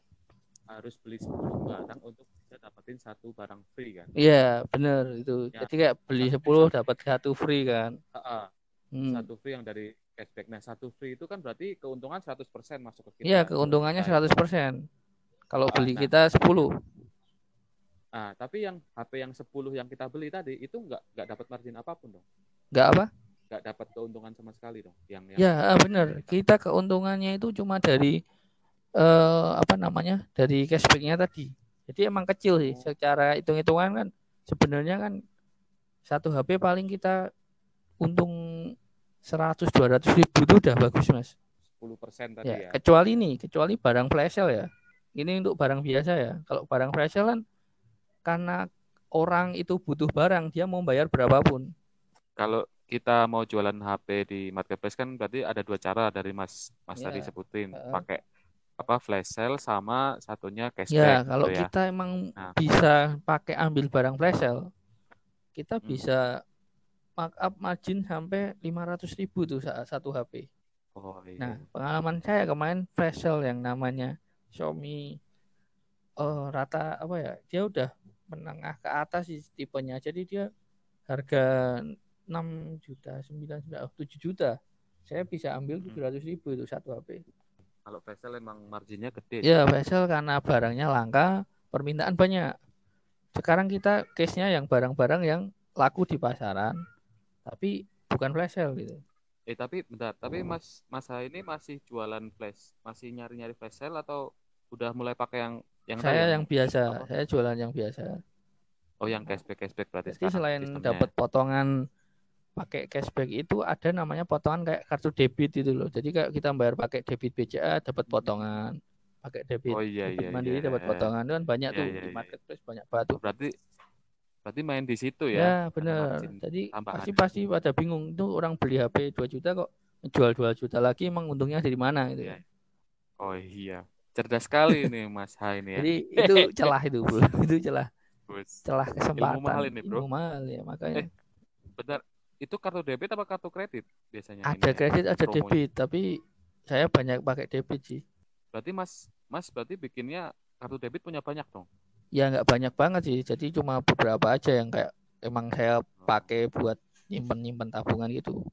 harus beli 10 barang untuk bisa dapetin satu barang free kan. Iya, benar itu. Ya, Jadi kayak beli 10 dapat satu free kan. Uh, uh, hmm. Satu free yang dari cashback. Nah, satu free itu kan berarti keuntungan 100% masuk ke kita. Iya, keuntungannya 100%. Kalau nah, beli nah, kita 10. Nah, tapi yang HP yang 10 yang kita beli tadi itu enggak enggak dapat margin apa pun dong. Enggak apa? Enggak dapat keuntungan sama sekali dong. Yang, yang ya, benar. Kita keuntungannya itu cuma dari eh, apa namanya? Dari cashbacknya tadi. Jadi emang kecil sih Oh. secara hitung-hitungan kan sebenarnya kan satu HP paling kita untung 100 200 ribu itu udah bagus mas 10% tadi ya, ya. kecuali nih kecuali barang flash sale ya ini untuk barang biasa ya kalau barang flash sale kan karena orang itu butuh barang dia mau bayar berapapun Kalau kita mau jualan HP di marketplace kan berarti ada dua cara dari Mas Mas Ya, tadi sebutin, heeh. pakai apa flash sale sama satunya ya cashback kalau gitu ya. kita emang Nah. bisa pakai ambil barang flash sale kita Hmm. bisa markup margin sampai 500 ribu tuh saat satu HP Oh iya. Nah, pengalaman saya kemarin flash sale yang namanya Xiaomi eh rata apa ya? Dia udah menengah ke atas sih tipenya. Jadi dia harga 6 juta, 9 juta, oh, 7 juta. Saya bisa ambil Hmm. 700 ribu itu satu HP. Kalau sale emang marginnya gede. Ya, sale karena barangnya langka, permintaan banyak. Sekarang kita case-nya yang barang-barang yang laku di pasaran, tapi bukan flash sale gitu. Eh tapi bentar, tapi Mas Mas Ha ini masih jualan flash, masih nyari-nyari flash sale atau udah mulai pakai yang yang Saya yang biasa, apa? saya jualan yang biasa. Oh yang cashback cashback berarti Jadi selain dapat potongan pakai cashback itu ada namanya potongan kayak kartu debit itu loh. Jadi kayak kita bayar pakai debit BCA dapat potongan, pakai debit Oh iya debit iya mandiri iya. dapat potongan itu kan banyak Iya, tuh iya, di iya. marketplace banyak banget. Berarti berarti main di situ Ya, ya. Margin Jadi tambahan. pasti pasti pada bingung itu orang beli HP 2 juta kok jual 2 juta lagi emang untungnya dari mana gitu. Iya. Oh iya. Cerdas sekali nih Mas Ha ini ya. Jadi itu celah itu bro, itu celah Bus. celah kesempatan. mahal ini, bro. Ilmu mahal ya makanya. Eh, Bentar, itu kartu debit apa kartu kredit biasanya ada ini? kredit, ada promonya? debit, tapi saya banyak pakai debit sih. Berarti Mas Mas berarti bikinnya kartu debit punya banyak dong. Ya nggak banyak banget sih, jadi cuma beberapa aja yang kayak emang saya pakai buat nyimpen-nyimpen tabungan gitu.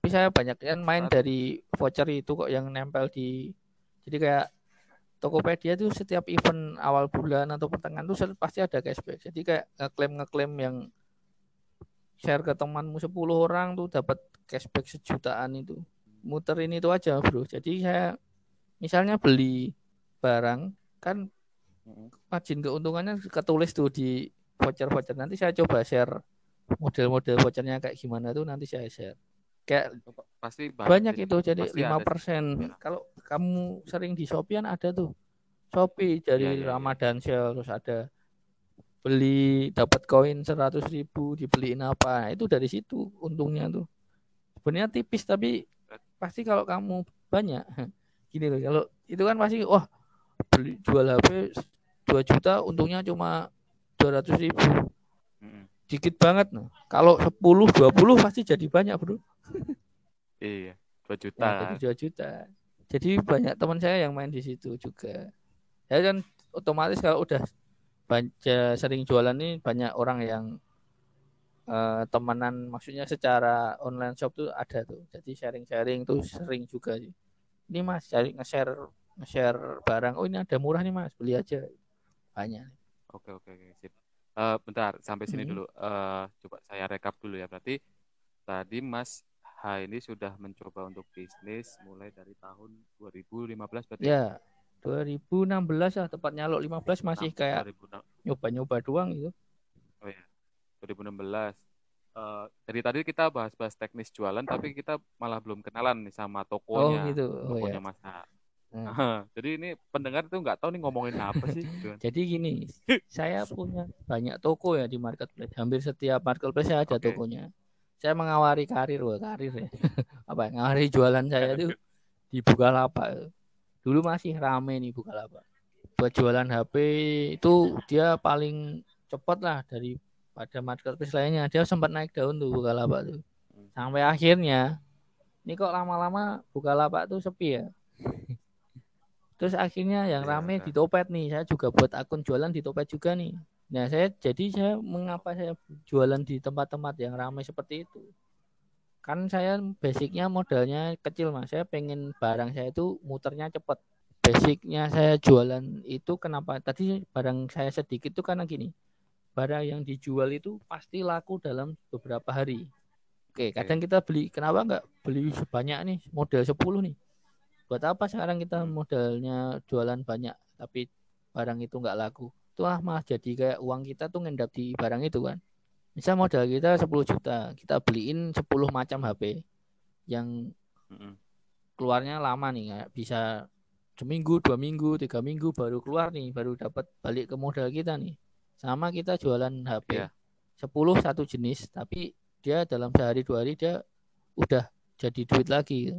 Tapi saya banyak kan main dari voucher itu kok yang nempel di, jadi kayak Tokopedia tuh setiap event awal bulan atau pertengahan tuh pasti ada cashback. Jadi kayak ngeklaim ngeklaim yang share ke temanmu 10 orang tuh dapat cashback sejutaan itu. Muterin itu aja bro. Jadi saya misalnya beli barang kan margin keuntungannya ketulis tuh di voucher-voucher. Nanti saya coba share model-model vouchernya kayak gimana tuh nanti saya share. Kayak Pasti banyak jadi. itu jadi lima persen. sih. Kalau kamu sering di Shopee kan ada tuh. Shopee dari Iya, iya, iya. Ramadan sale terus ada beli dapat koin 100 ribu dibeliin apa. Itu dari situ untungnya tuh. Sebenarnya tipis tapi pasti kalau kamu banyak gini loh kalau itu kan pasti wah beli jual HP 2 juta untungnya cuma 200 ribu dikit banget nah. Kalau 10 20 pasti jadi banyak, Bro. Iya, 2 Ya, juta. jadi 2 juta. Jadi banyak teman saya yang main di situ juga. Ya kan otomatis kalau udah banyak sering jualan nih banyak orang yang eh, temenan maksudnya secara online shop tuh ada tuh. Jadi sharing-sharing tuh sering juga sih. Ini Mas cari nge-share nge-share barang. Oh, ini ada murah nih Mas, beli aja. Banyak. Oke, oke, oke, sip. Eh, bentar, sampai sini Mhm. dulu. Eh, coba saya rekap dulu ya. Berarti tadi Mas H ini sudah mencoba untuk bisnis mulai dari tahun 2015 berarti Ya, 2016 lah tepatnya lo 15 masih kayak 2006 nyoba-nyoba doang gitu. 2016. Eh, dari tadi kita bahas-bahas teknis jualan, tapi kita malah belum kenalan nih sama Oh tokonya, gitu. Oh tokonya ya. Mas. Nah, Jadi ini pendengar tuh nggak tahu nih ngomongin apa sih. gitu kan. jadi gini, saya punya banyak toko ya di marketplace. Hampir setiap marketplace saya ada Oke. tokonya. Saya mengawari karir, wah karir ya. Apa? Ngawari jualan saya itu di Bukalapak. Dulu masih rame nih Bukalapak. Buat jualan HP itu dia paling cepat lah dari pada marketplace lainnya. Dia sempat naik daun tuh Bukalapak tuh. Sampai akhirnya ini kok lama-lama Bukalapak tuh sepi ya. Terus akhirnya yang Iya, rame kan. di Topet nih. Saya juga buat akun jualan di Topet juga nih. Nah, saya jadi saya mengapa saya jualan di tempat-tempat yang ramai seperti itu? Kan saya basicnya modalnya kecil mas. Saya pengen barang saya itu muternya cepat. Basicnya saya jualan itu kenapa? Tadi barang saya sedikit itu karena gini. Barang yang dijual itu pasti laku dalam beberapa hari. Oke, kadang kita beli. Kenapa nggak beli sebanyak nih? Model 10 nih. Buat apa sekarang kita modalnya jualan banyak tapi barang itu nggak laku? itu ah malah jadi kayak uang kita tuh ngendap di barang itu kan misal modal kita 10 juta kita beliin 10 macam HP yang keluarnya lama nih kayak bisa seminggu dua minggu tiga minggu baru keluar nih baru dapat balik ke modal kita nih sama kita jualan HP yeah. 10 satu jenis tapi dia dalam sehari dua hari dia udah jadi duit lagi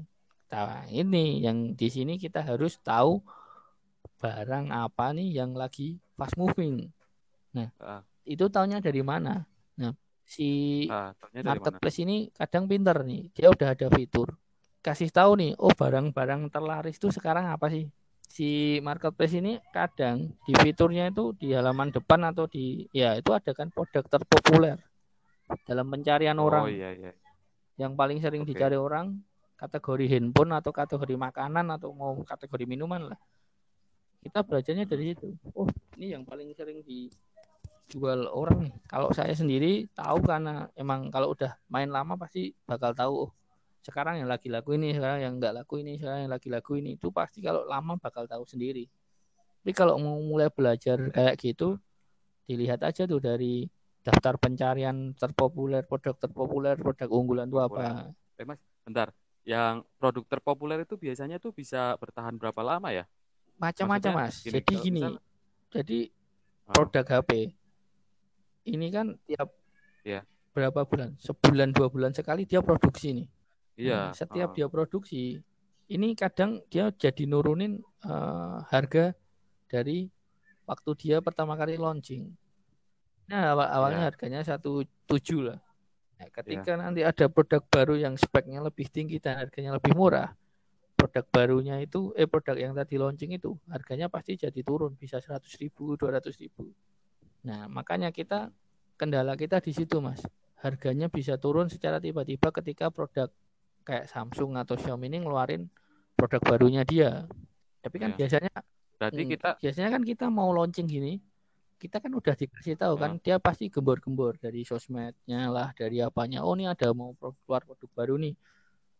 nah ini yang di sini kita harus tahu barang apa nih yang lagi fast moving. Nah, uh. itu tahunya dari mana? Nah, si uh, marketplace ini kadang pinter nih. Dia udah ada fitur. Kasih tahu nih, oh barang-barang terlaris itu sekarang apa sih? Si marketplace ini kadang di fiturnya itu di halaman depan atau di ya itu ada kan produk terpopuler dalam pencarian oh, orang. Iya, iya. Yang paling sering okay. dicari orang kategori handphone atau kategori makanan atau mau kategori minuman lah kita belajarnya dari situ oh ini yang paling sering dijual orang nih. Kalau saya sendiri tahu karena emang kalau udah main lama pasti bakal tahu oh sekarang yang lagi laku ini sekarang yang nggak laku ini sekarang yang lagi laku ini. Itu pasti kalau lama bakal tahu sendiri. Tapi kalau mau mulai belajar kayak gitu dilihat aja tuh dari daftar pencarian terpopuler produk terpopuler produk unggulan itu apa. Eh mas bentar. Yang produk terpopuler itu biasanya tuh bisa bertahan berapa lama ya? Macam-macam mas. gini, jadi gini. misalnya, jadi produk HP ini kan tiap yeah. berapa bulan sebulan dua bulan sekali dia produksi nih iya nah, setiap oh. dia produksi ini kadang dia jadi nurunin uh, harga dari waktu dia pertama kali launching nah awal awalnya yeah. harganya satu tujuh lah nah, ketika yeah. nanti ada produk baru yang speknya lebih tinggi dan harganya lebih murah produk barunya itu eh produk yang tadi launching itu harganya pasti jadi turun bisa 100 ribu 200 ribu nah makanya kita kendala kita di situ mas. Harganya bisa turun secara tiba-tiba ketika produk kayak Samsung atau Xiaomi ini ngeluarin produk barunya dia. Tapi kan ya. biasanya berarti hmm, kita biasanya kan kita mau launching gini kita kan udah dikasih tahu kan dia pasti gembor-gembor dari sosmednya lah dari apanya. Oh ini ada mau keluar produk baru nih.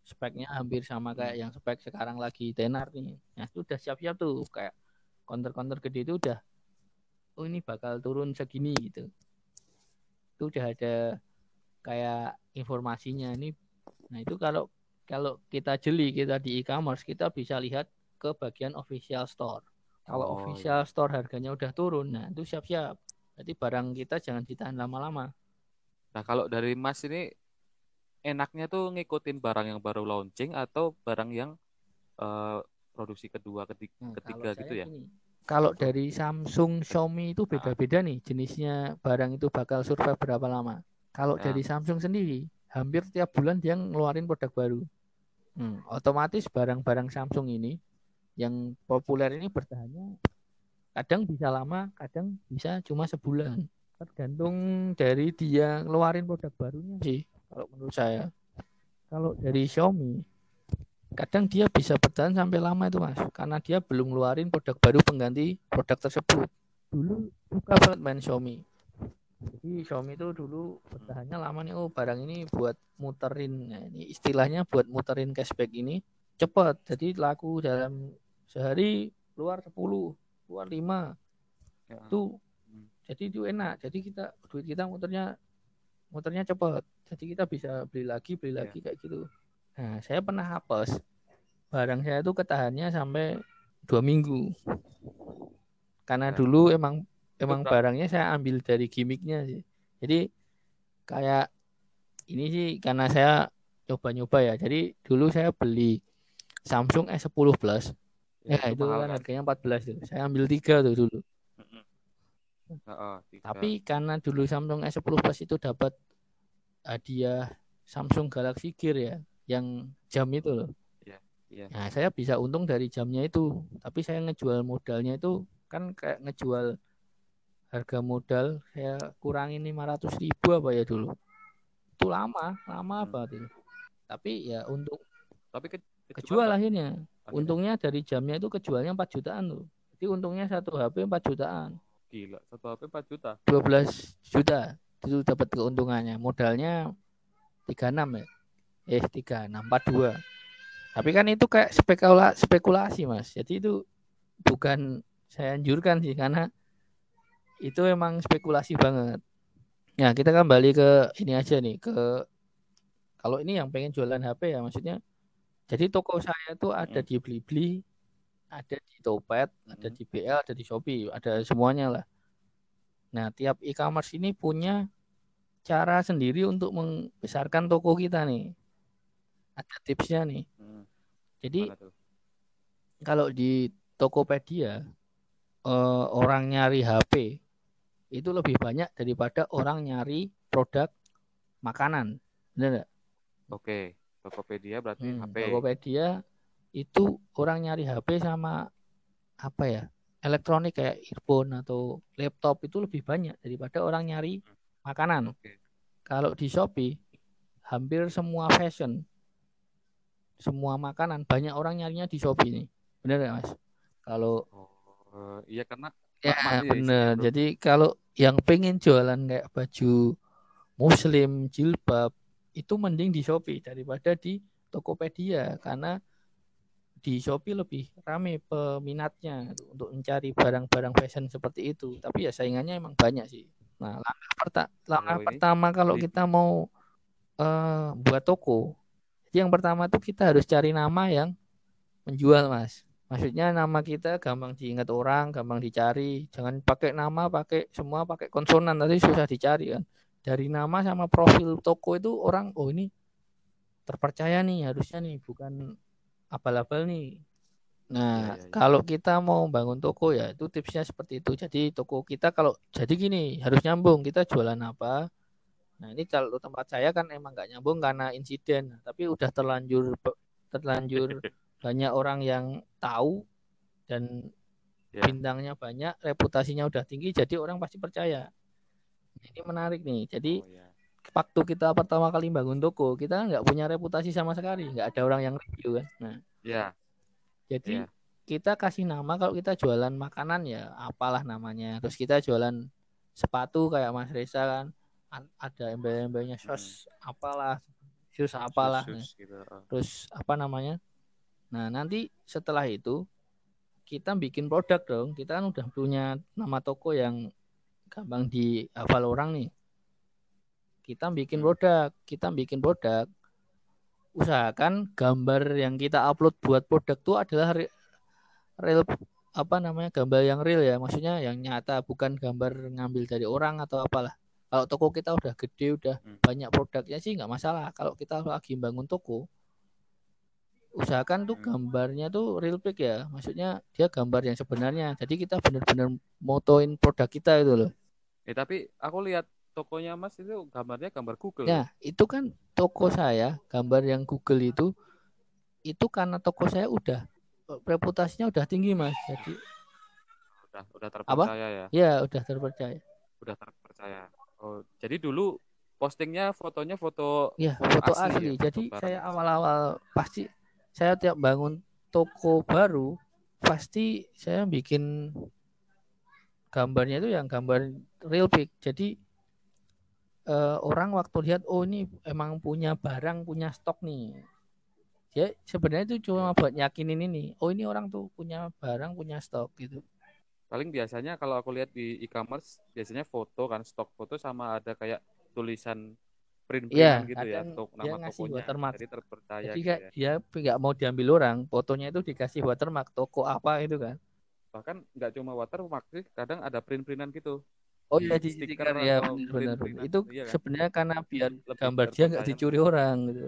Speknya hampir sama kayak yang spek sekarang lagi tenar nih. Nah, itu udah siap-siap tuh kayak counter-counter gede itu udah oh ini bakal turun segini gitu. Itu udah ada kayak informasinya ini. Nah, itu kalau kalau kita jeli kita di e-commerce kita bisa lihat ke bagian official store. Kalau oh, official iya. store harganya udah turun, nah itu siap-siap. Berarti barang kita jangan ditahan lama-lama. Nah, kalau dari Mas ini enaknya tuh ngikutin barang yang baru launching atau barang yang uh, produksi kedua ketiga, nah, ketiga gitu ya gini, kalau dari Samsung Xiaomi itu beda-beda nih jenisnya barang itu bakal survive berapa lama. Kalau ya. dari Samsung sendiri hampir tiap bulan dia ngeluarin produk baru. Hmm, otomatis barang-barang Samsung ini yang populer ini bertahannya kadang bisa lama kadang bisa cuma sebulan. Tergantung dari dia ngeluarin produk barunya sih kalau menurut saya. Kalau dari Xiaomi kadang dia bisa bertahan sampai lama itu mas. Karena dia belum ngeluarin produk baru pengganti produk tersebut. Dulu suka banget main Xiaomi. Jadi Xiaomi itu dulu bertahannya lama nih. Oh barang ini buat muterin. Nah, ini istilahnya buat muterin cashback ini cepat. Jadi laku dalam sehari keluar 10 keluar 5 ya. itu jadi itu enak. Jadi kita duit kita muternya muternya cepat. Jadi kita bisa beli lagi beli iya. lagi kayak gitu nah saya pernah hapus. Barang saya itu ketahannya sampai dua minggu. Karena nah. dulu emang emang Betul. barangnya saya ambil dari gimmicknya sih. Jadi kayak ini sih karena saya coba-nyoba ya. Jadi dulu saya beli Samsung S10 Plus. Ya, ya itu kan, kan? harganya 14 tuh. Saya ambil tiga tuh dulu. Tapi karena dulu Samsung S10 Plus itu dapat hadiah Samsung Galaxy Gear ya, yang jam itu loh. Yeah, yeah. Nah, saya bisa untung dari jamnya itu, tapi saya ngejual modalnya itu kan kayak ngejual harga modal saya kurangin 500 ribu apa ya dulu. Itu lama, lama hmm. banget itu. Tapi ya untuk tapi ke, kejual akhirnya. Untungnya dari jamnya itu kejualnya 4 jutaan tuh. Jadi untungnya satu HP 4 jutaan. Gila, satu HP 4 juta. 12 juta itu dapat keuntungannya. Modalnya 36 ya. Eh 36 42. Tapi kan itu kayak spekula spekulasi, Mas. Jadi itu bukan saya anjurkan sih karena itu emang spekulasi banget. Nah, kita kembali ke ini aja nih, ke kalau ini yang pengen jualan HP ya maksudnya. Jadi toko saya tuh ada Hmm. di Blibli, ada di Topet, ada Hmm. di BL, ada di Shopee, ada semuanya lah. Nah, tiap e-commerce ini punya cara sendiri untuk membesarkan toko kita nih. Ada tipsnya nih. Hmm. Jadi kalau di Tokopedia eh, orang nyari HP itu lebih banyak daripada orang nyari produk makanan. Benar nggak? Oke, Tokopedia berarti Hmm, HP. Tokopedia itu orang nyari HP sama apa ya? Elektronik kayak earphone atau laptop itu lebih banyak daripada orang nyari makanan. Oke. Kalau di Shopee hampir semua fashion, semua makanan banyak orang nyarinya di Shopee nih. Benar nggak, Mas? Kalau Oh, iya karena Ya isinya, bener. bro. Jadi kalau yang pengen jualan kayak baju muslim, jilbab, itu mending di Shopee daripada di Tokopedia karena di Shopee lebih rame peminatnya gitu, untuk mencari barang-barang fashion seperti itu. Tapi ya saingannya emang banyak sih. Nah, langkah, perta- langkah ini pertama kalau kita mau eh, buat toko, yang pertama tuh kita harus cari nama yang menjual, Mas. Maksudnya nama kita gampang diingat orang, gampang dicari. Jangan pakai nama, pakai semua pakai konsonan nanti susah dicari kan. Dari nama sama profil toko itu orang oh ini terpercaya nih harusnya nih bukan abal-abal nih. Nah, Iya, iya, iya. kalau kita mau bangun toko ya itu tipsnya seperti itu. Jadi toko kita kalau jadi gini harus nyambung. Kita jualan apa? Nah ini kalau tempat saya kan emang nggak nyambung karena insiden. Tapi udah terlanjur terlanjur banyak orang yang tahu dan Ya. bintangnya banyak, reputasinya udah tinggi, jadi orang pasti percaya. Ini menarik nih. Jadi Oh, iya. waktu kita pertama kali bangun toko, kita nggak punya reputasi sama sekali, nggak ada orang yang review kan. Nah, Iya, jadi Iya. kita kasih nama kalau kita jualan makanan ya apalah namanya. Terus kita jualan sepatu kayak Mas Reza kan, ada embel-embelnya sos apalah, sus apalah. Sus, sus gitu. Oh. terus apa namanya? Nah, nanti setelah itu kita bikin produk dong. Kita kan udah punya nama toko yang gampang dihafal orang nih. Kita bikin Hmm. produk, kita bikin produk. Usahakan gambar yang kita upload buat produk itu adalah re- real apa namanya gambar yang real ya, maksudnya yang nyata, bukan gambar ngambil dari orang atau apalah. Kalau toko kita udah gede, udah Hmm. banyak produknya sih nggak masalah. Kalau kita lagi bangun toko, usahakan tuh Hmm. gambarnya tuh real pic ya maksudnya dia gambar yang sebenarnya jadi kita benar-benar motoin produk kita itu loh Eh tapi aku lihat tokonya Mas itu gambarnya gambar Google. ya itu kan toko saya gambar yang Google itu itu karena toko saya udah reputasinya udah tinggi mas jadi Udah udah terpercaya ya. ya udah terpercaya Udah terpercaya. Oh, jadi dulu postingnya fotonya foto ya foto Asli asli, ya, foto jadi barang saya awal-awal pasti saya tiap bangun toko baru pasti saya bikin gambarnya itu yang gambar real pic jadi eh, orang waktu lihat oh ini emang punya barang punya stok nih. Dia sebenarnya itu cuma buat yakinin ini. Oh ini orang tuh punya barang punya stok gitu Paling biasanya kalau aku lihat di e-commerce biasanya foto kan stok foto sama ada kayak tulisan print-printan Iya, gitu ya kadang untuk dia nama tokonya. watermark. Jadi terpercaya jadi gitu ya. dia nggak mau diambil orang fotonya itu dikasih watermark toko apa itu kan Bahkan nggak cuma watermark sih, kadang ada print-printan gitu. Oh iya di stiker ya print-printan, Itu iya kan? sebenarnya karena biar Lebih gambar dia nggak dicuri orang gitu.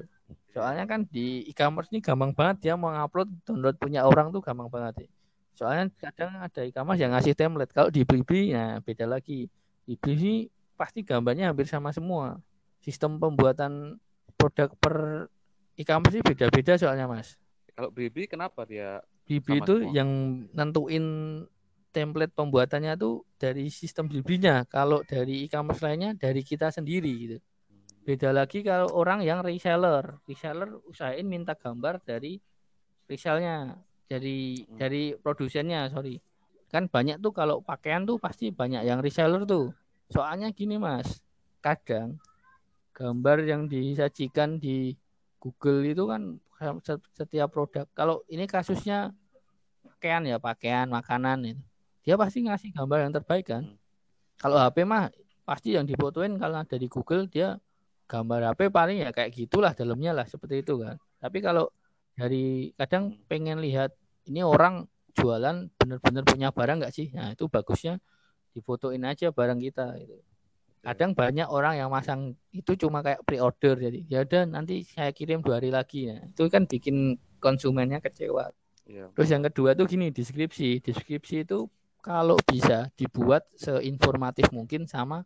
Soalnya kan di e-commerce ini gampang banget dia mau ngupload download punya orang tuh gampang banget. Ya. Soalnya kadang ada e-commerce yang ngasih template. Kalau di Blibli ya beda lagi. Di Blibli pasti gambarnya hampir sama semua. Sistem pembuatan produk per e-commerce beda-beda soalnya Mas. Kalau Blibli kenapa dia Blibli itu semua. yang nentuin template pembuatannya tuh dari sistem Blibli-nya. Kalau dari e-commerce lainnya dari kita sendiri gitu. Beda lagi kalau orang yang reseller. Reseller usahain minta gambar dari resellnya, dari Hmm. dari produsennya, sorry. Kan banyak tuh kalau pakaian tuh pasti banyak yang reseller tuh. Soalnya gini Mas, kadang gambar yang disajikan di Google itu kan setiap produk. Kalau ini kasusnya pakaian ya, pakaian, makanan itu. Dia pasti ngasih gambar yang terbaik kan. Hmm. Kalau HP mah pasti yang difotoin kalau ada di Google dia gambar HP paling ya kayak gitulah dalamnya lah seperti itu kan. Tapi kalau dari kadang pengen lihat ini orang jualan bener-bener punya barang nggak sih? Nah itu bagusnya difotoin aja barang kita. Gitu. Kadang banyak orang yang masang itu cuma kayak pre-order jadi ya udah nanti saya kirim dua hari lagi. Nah, itu kan bikin konsumennya kecewa. Iya. Terus yang kedua tuh gini deskripsi. Deskripsi itu kalau bisa dibuat seinformatif mungkin sama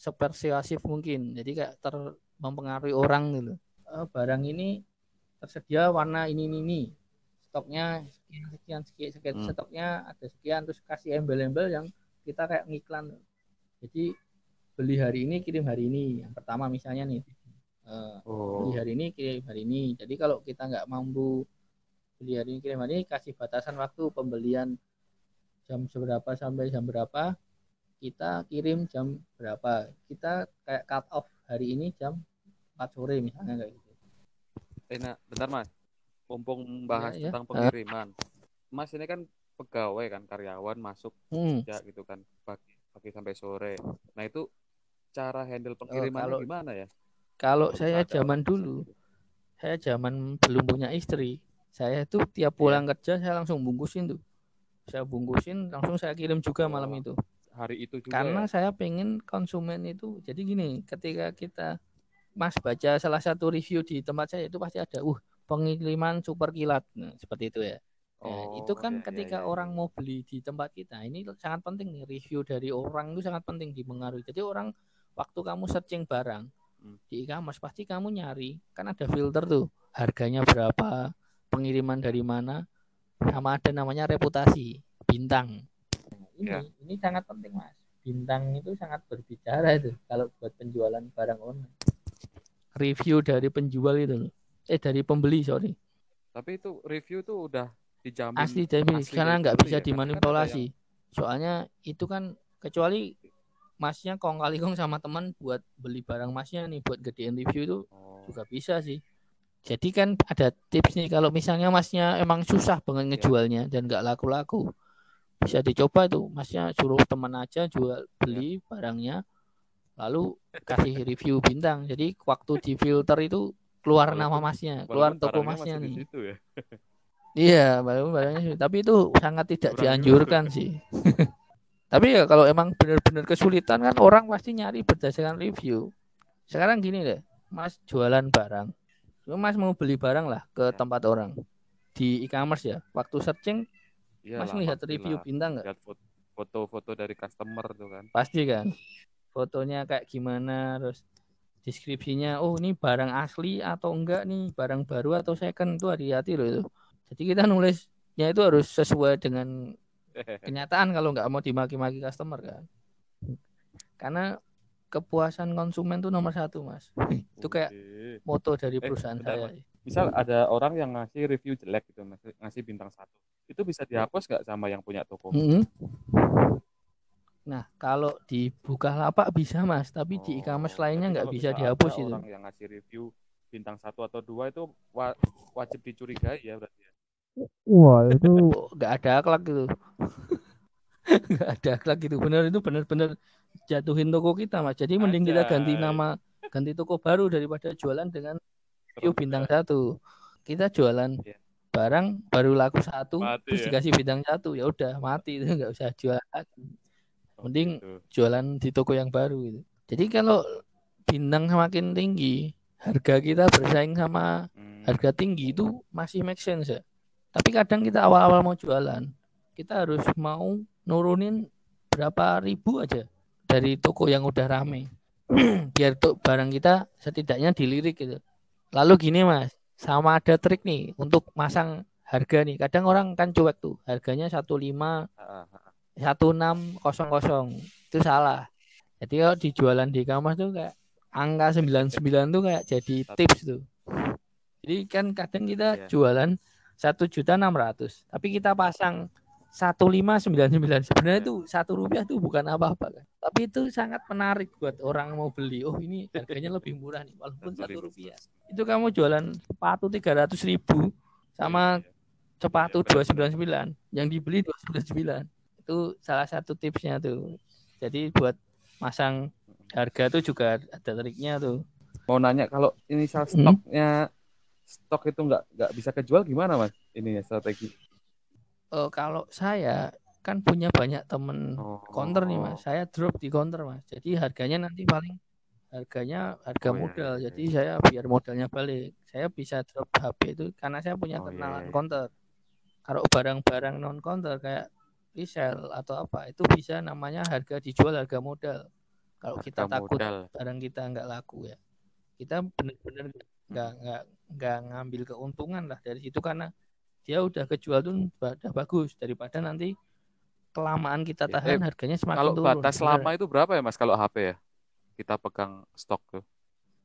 sepersuasif mungkin. Jadi kayak ter mempengaruhi orang gitu. Uh, barang ini tersedia warna ini ini, ini. stoknya sekian sekian sekian, sekian hmm. stoknya ada sekian terus kasih embel-embel yang kita kayak ngiklan. Jadi beli hari ini kirim hari ini. Yang pertama misalnya nih uh, oh. beli hari ini kirim hari ini. Jadi kalau kita nggak mampu beli hari ini kirim hari ini kasih batasan waktu pembelian jam seberapa sampai jam berapa kita kirim jam berapa kita kayak cut off hari ini jam 4 sore misalnya kayak gitu eh nah bentar mas mumpung bahas ya, tentang ya. pengiriman mas ini kan pegawai kan karyawan masuk hmm. kerja gitu kan pagi pagi sampai sore nah itu cara handle pengiriman oh, gimana ya kalau saya zaman dulu gitu. saya zaman belum punya istri saya tuh tiap pulang ya. kerja saya langsung bungkusin tuh saya bungkusin langsung saya kirim juga oh, malam itu hari itu juga karena ya? saya pengen konsumen itu jadi gini ketika kita mas baca salah satu review di tempat saya itu pasti ada uh pengiriman super kilat nah, seperti itu ya nah, oh, itu kan ya, ketika ya, ya. orang mau beli di tempat kita ini sangat penting nih review dari orang itu sangat penting dipengaruhi jadi orang waktu kamu searching barang hmm. di e-commerce pasti kamu nyari kan ada filter tuh harganya berapa pengiriman dari mana sama ada namanya reputasi bintang ini ya. ini sangat penting mas bintang itu sangat berbicara itu kalau buat penjualan barang online review dari penjual itu eh dari pembeli sorry tapi itu review tuh udah dijamin asli jadi karena nggak bisa ya? Kan dimanipulasi yang... soalnya itu kan kecuali masnya kong kali kong sama teman buat beli barang masnya nih buat gedein review itu oh. juga bisa sih jadi kan ada tips nih kalau misalnya masnya emang susah banget iya. ngejualnya dan nggak laku-laku. Bisa dicoba tuh masnya suruh teman aja jual beli iya. barangnya lalu kasih review bintang. Jadi waktu di filter itu keluar nama masnya, keluar toko masnya nih. Ya? iya, baru barangnya tapi itu sangat tidak Kurang dianjurkan juga. sih. tapi ya kalau emang benar-benar kesulitan kan orang pasti nyari berdasarkan review. Sekarang gini deh, Mas jualan barang Mas mau beli barang lah ke ya. tempat orang di e-commerce ya. Waktu searching, Iyalah, Mas lihat review bintang nggak? foto-foto dari customer tuh kan. Pasti kan. Fotonya kayak gimana, terus deskripsinya, oh ini barang asli atau enggak nih, barang baru atau second? Itu hati-hati loh itu. Jadi kita nulisnya itu harus sesuai dengan kenyataan kalau nggak mau dimaki-maki customer kan. Karena kepuasan konsumen tuh nomor satu mas. Itu kayak moto dari eh, perusahaan eh, saya. Misal ada orang yang ngasih review jelek gitu ngasih bintang satu. Itu bisa dihapus nggak sama yang punya toko? Mm -hmm. Nah kalau di lapak bisa mas tapi oh, di e-commerce lainnya nggak bisa dihapus itu orang yang ngasih review bintang satu atau dua itu wa wajib dicurigai ya berarti ya? Wah itu nggak ada akhlak gitu nggak ada akhlak gitu benar itu benar-benar jatuhin toko kita mas. Jadi mending kita ganti nama ganti toko baru daripada jualan dengan view bintang satu. Kita jualan yeah. barang baru laku satu mati, terus ya? dikasih bintang satu ya udah mati. Itu nggak usah jual lagi mending gitu. jualan di toko yang baru gitu. Jadi kalau bintang semakin tinggi harga kita bersaing sama hmm. harga tinggi itu masih make sense ya. Tapi kadang kita awal-awal mau jualan kita harus mau nurunin berapa ribu aja dari toko yang udah rame. Biar tuh barang kita setidaknya dilirik gitu. Lalu gini mas sama ada trik nih untuk masang harga nih. Kadang orang kan cuek tuh harganya satu lima satu enam kosong kosong. Itu salah. Jadi kalau di jualan di kamar tuh kayak angka 99 tuh kayak jadi tips tuh. Jadi kan kadang kita iya. jualan satu juta enam ratus tapi kita pasang satu lima sembilan sembilan. Sebenarnya itu satu rupiah itu bukan apa-apa kan. Tapi itu sangat menarik buat orang mau beli oh ini harganya lebih murah nih walaupun satu rupiah. Itu kamu jualan sepatu tiga ratus ribu sama sepatu dua sembilan sembilan yang dibeli dua sembilan sembilan itu salah satu tipsnya tuh jadi buat masang harga tuh juga ada triknya tuh. Mau nanya kalau inisial Hmm. stoknya stok itu nggak nggak bisa kejual gimana mas? Ini strategi. Eh, kalau saya kan punya banyak temen Oh, counter nih mas, saya drop di counter mas. Jadi harganya nanti paling harganya harga Oh, iya, modal. iya, Jadi saya biar modalnya balik, saya bisa drop HP itu karena saya punya Oh, iya, kenalan iya. counter. Kalau barang-barang non counter kayak resell atau apa itu bisa namanya harga dijual harga modal. Kalau kita Harga takut modal. barang kita nggak laku ya, kita benar-benar nggak nggak nggak ngambil keuntungan lah dari situ karena dia udah kejual tuh udah bagus daripada nanti kelamaan kita Ya, tahan eh, harganya semakin Kalau turun. batas Bener. lama itu berapa ya mas kalau HP ya? Kita pegang stok tuh.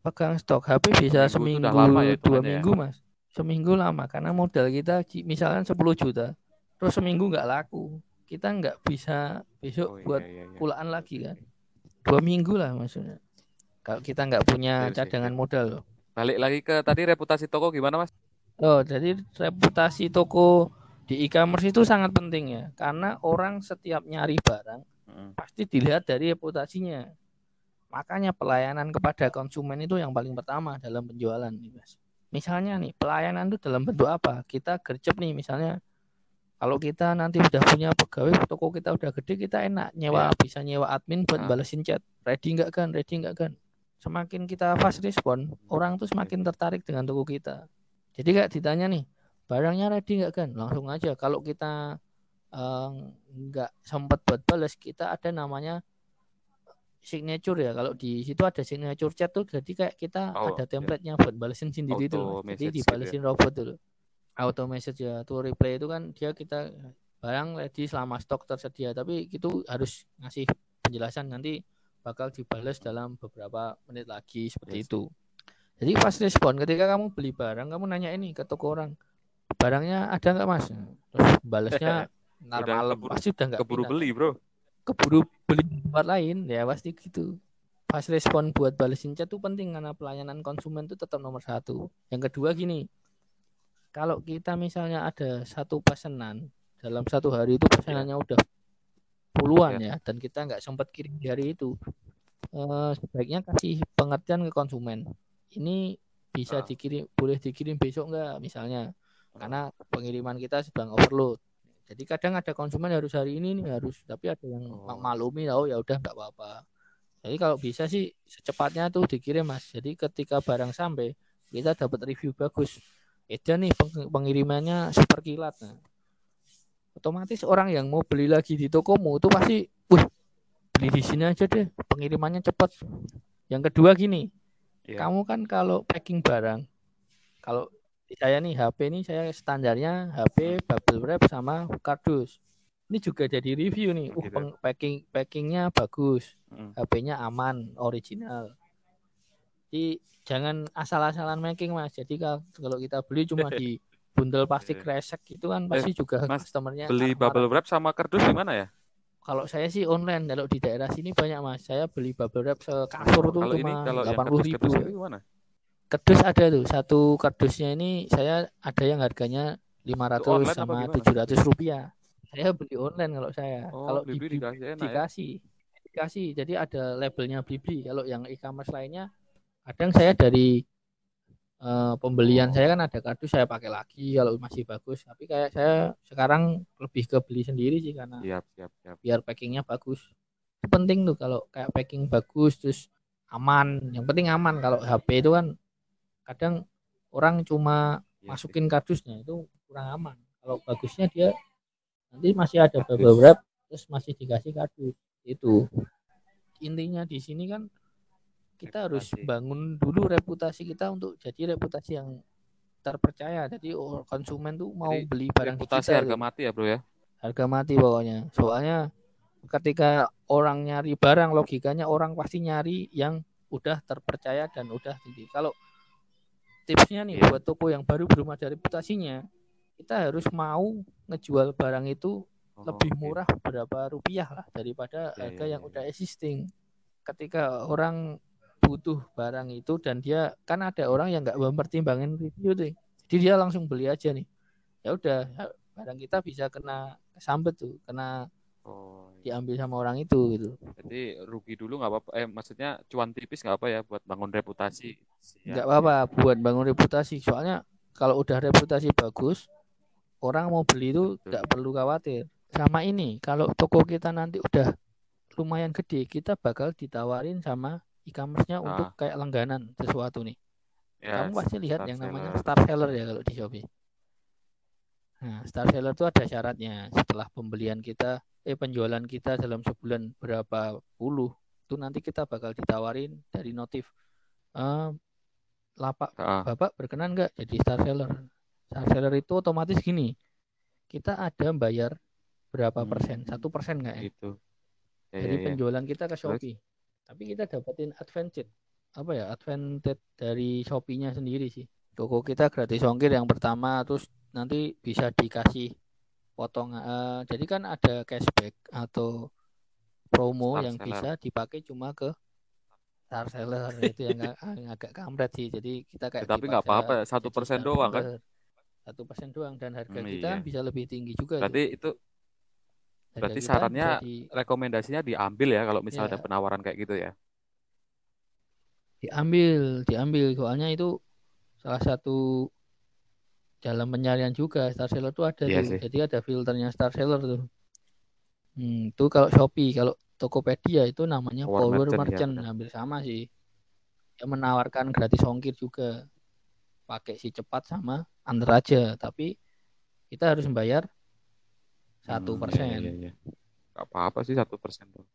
pegang stok HP bisa Seminggu seminggu, lama ya dua ya? minggu mas seminggu lama karena modal kita ki- misalkan 10 juta terus seminggu nggak laku kita nggak bisa besok Oh, iya, buat iya, iya. pulaan lagi kan dua minggu lah maksudnya kalau kita nggak punya Iya cadangan iya. modal loh Balik lagi ke tadi reputasi toko gimana mas? Oh, jadi reputasi toko di e-commerce itu sangat penting ya, karena orang setiap nyari barang Mm. pasti dilihat dari reputasinya. Makanya pelayanan kepada konsumen itu yang paling pertama dalam penjualan nih, Mas. Misalnya nih, pelayanan itu dalam bentuk apa? Kita gercep nih misalnya kalau kita nanti udah punya pegawai toko kita udah gede kita enak nyewa bisa nyewa admin buat Ah. balesin chat. Ready nggak kan ready nggak kan semakin kita fast respon orang tuh semakin tertarik dengan toko kita. Jadi kayak ditanya nih barangnya ready nggak kan langsung aja. Kalau kita eh, nggak sempat buat balas kita ada namanya signature ya. Kalau di situ ada signature chat tuh jadi kayak kita Oh, ada iya. template-nya buat balesin sendiri itu Auto jadi gitu ya. dibalesin robot dulu auto message ya tuh replay itu kan dia kita barang ready selama stok tersedia. Tapi itu harus ngasih penjelasan nanti bakal dibales dalam beberapa menit lagi seperti Yes. itu. Jadi fast respon ketika kamu beli barang kamu nanya ini ke toko orang barangnya ada nggak mas? Terus ntar Udah malam keburu- pasti udah nggak Keburu beli bro. keburu beli tempat lain ya pasti gitu. Fast respon buat balesin chat itu penting karena pelayanan konsumen itu tetap nomor satu. Yang kedua gini kalau kita misalnya ada satu pesanan dalam satu hari itu pesanannya udah puluhan ya dan kita nggak sempat kirim di hari itu eh, sebaiknya kasih pengertian ke konsumen. Ini bisa Ah. dikirim boleh dikirim besok nggak misalnya? Karena pengiriman kita sedang overload. Jadi kadang ada konsumen harus hari ini nih harus tapi ada yang Oh. maklumi oh ya udah nggak apa-apa. Jadi kalau bisa sih secepatnya tuh dikirim mas. Jadi ketika barang sampai kita dapat review bagus Edan nih peng- pengirimannya super kilat nah otomatis orang yang mau beli lagi di tokomu itu pasti wih beli di sini aja deh pengirimannya cepat yang kedua gini Iya. kamu kan kalau packing barang kalau saya nih HP nih saya standarnya HP bubble wrap sama kardus ini juga jadi review nih uh Gitu. packing packingnya bagus Mm. HP-nya aman original jadi jangan asal-asalan making mas jadi kalau kalau kita beli cuma di bundel plastik resek itu kan pasti juga Iya. Mas, customernya Beli bubble wrap sama kardus di mana ya? kalau saya sih online kalau di daerah sini banyak mas saya beli bubble wrap sekasur tuh kalau cuma delapan puluh ribu gimana? Kardus ada tuh satu kardusnya ini saya ada yang harganya 500 online apa sama gimana? 700 rupiah saya beli online kalau saya Oh, kalau di, dikasih enak ya. dikasih dikasih jadi ada labelnya Blibli kalau yang e-commerce lainnya kadang saya dari eh, pembelian saya kan ada kardus saya pakai lagi kalau masih bagus. Tapi kayak saya sekarang lebih ke beli sendiri sih karena Siap, siap, siap. biar packingnya bagus. Itu penting tuh kalau kayak packing bagus terus aman. Yang penting aman. Kalau HP itu kan kadang orang cuma sih. masukin kardusnya itu kurang aman. Kalau bagusnya dia nanti masih ada bubble wrap terus masih dikasih kardus. Itu. Intinya di sini kan kita harus Reputasi. bangun dulu reputasi kita untuk jadi reputasi yang terpercaya. Jadi oh, konsumen tuh mau Jadi, beli barang Reputasi kita harga mati ya bro ya. harga mati pokoknya. Soalnya ketika orang nyari barang logikanya orang pasti nyari yang udah terpercaya dan udah tinggi kalau tipsnya nih Iya. buat toko yang baru belum ada reputasinya kita harus mau ngejual barang itu Oh, lebih murah berapa rupiah lah daripada Iya, harga iya, yang iya, udah existing. Ketika orang butuh barang itu dan dia kan ada orang yang nggak mempertimbangkan review tuh jadi dia langsung beli aja nih ya udah barang kita bisa kena kesambet tuh kena Oh, iya. diambil sama orang itu gitu. Jadi rugi dulu nggak apa-apa. Eh maksudnya cuan tipis nggak apa ya buat bangun reputasi. Nggak apa-apa buat bangun reputasi. Soalnya kalau udah reputasi bagus, orang mau beli itu nggak perlu khawatir. Sama ini, kalau toko kita nanti udah lumayan gede, kita bakal ditawarin sama e-commerce-nya Ah. untuk kayak langganan sesuatu nih. Ya, Kamu pasti lihat yang namanya seller. star seller ya kalau di Shopee. Nah, star seller itu ada syaratnya. Setelah pembelian kita, eh penjualan kita dalam sebulan berapa puluh, itu nanti kita bakal ditawarin dari notif. Eh, lapak Ah, Bapak berkenan nggak jadi star seller? Star seller itu otomatis gini, kita ada bayar berapa Hmm. persen? Satu persen nggak ya? gitu. Ya, Dari ya, ya. penjualan kita ke Terus? Tapi kita dapetin advantage. Apa ya? Advantage dari Shopee-nya sendiri sih. Toko kita gratis ongkir yang pertama, terus nanti bisa dikasih potong. eh, jadi kan ada cashback atau promo Star yang seller. bisa dipakai cuma ke star seller itu yang, ag- yang agak kampret sih. Jadi kita kayak Ya, tapi nggak apa-apa, satu persen doang kan? Satu persen doang dan harga Hmm, kita iya. bisa lebih tinggi juga. tuh. Berarti itu Harga berarti kita sarannya rekomendasinya diambil ya kalau misal Ya. ada penawaran kayak gitu ya. diambil diambil. Soalnya itu salah satu dalam pencarian juga star seller tuh ada Iya tuh. sih. jadi ada filternya star seller tuh. Hmm, itu kalau Shopee kalau Tokopedia itu namanya Power power merchant, ya, merchant hampir sama sih. Yang menawarkan gratis ongkir juga. Pakai si cepat sama antar aja tapi kita harus membayar satu Hmm, persen iya, iya, iya. Nggak apa-apa sih satu persen tuh.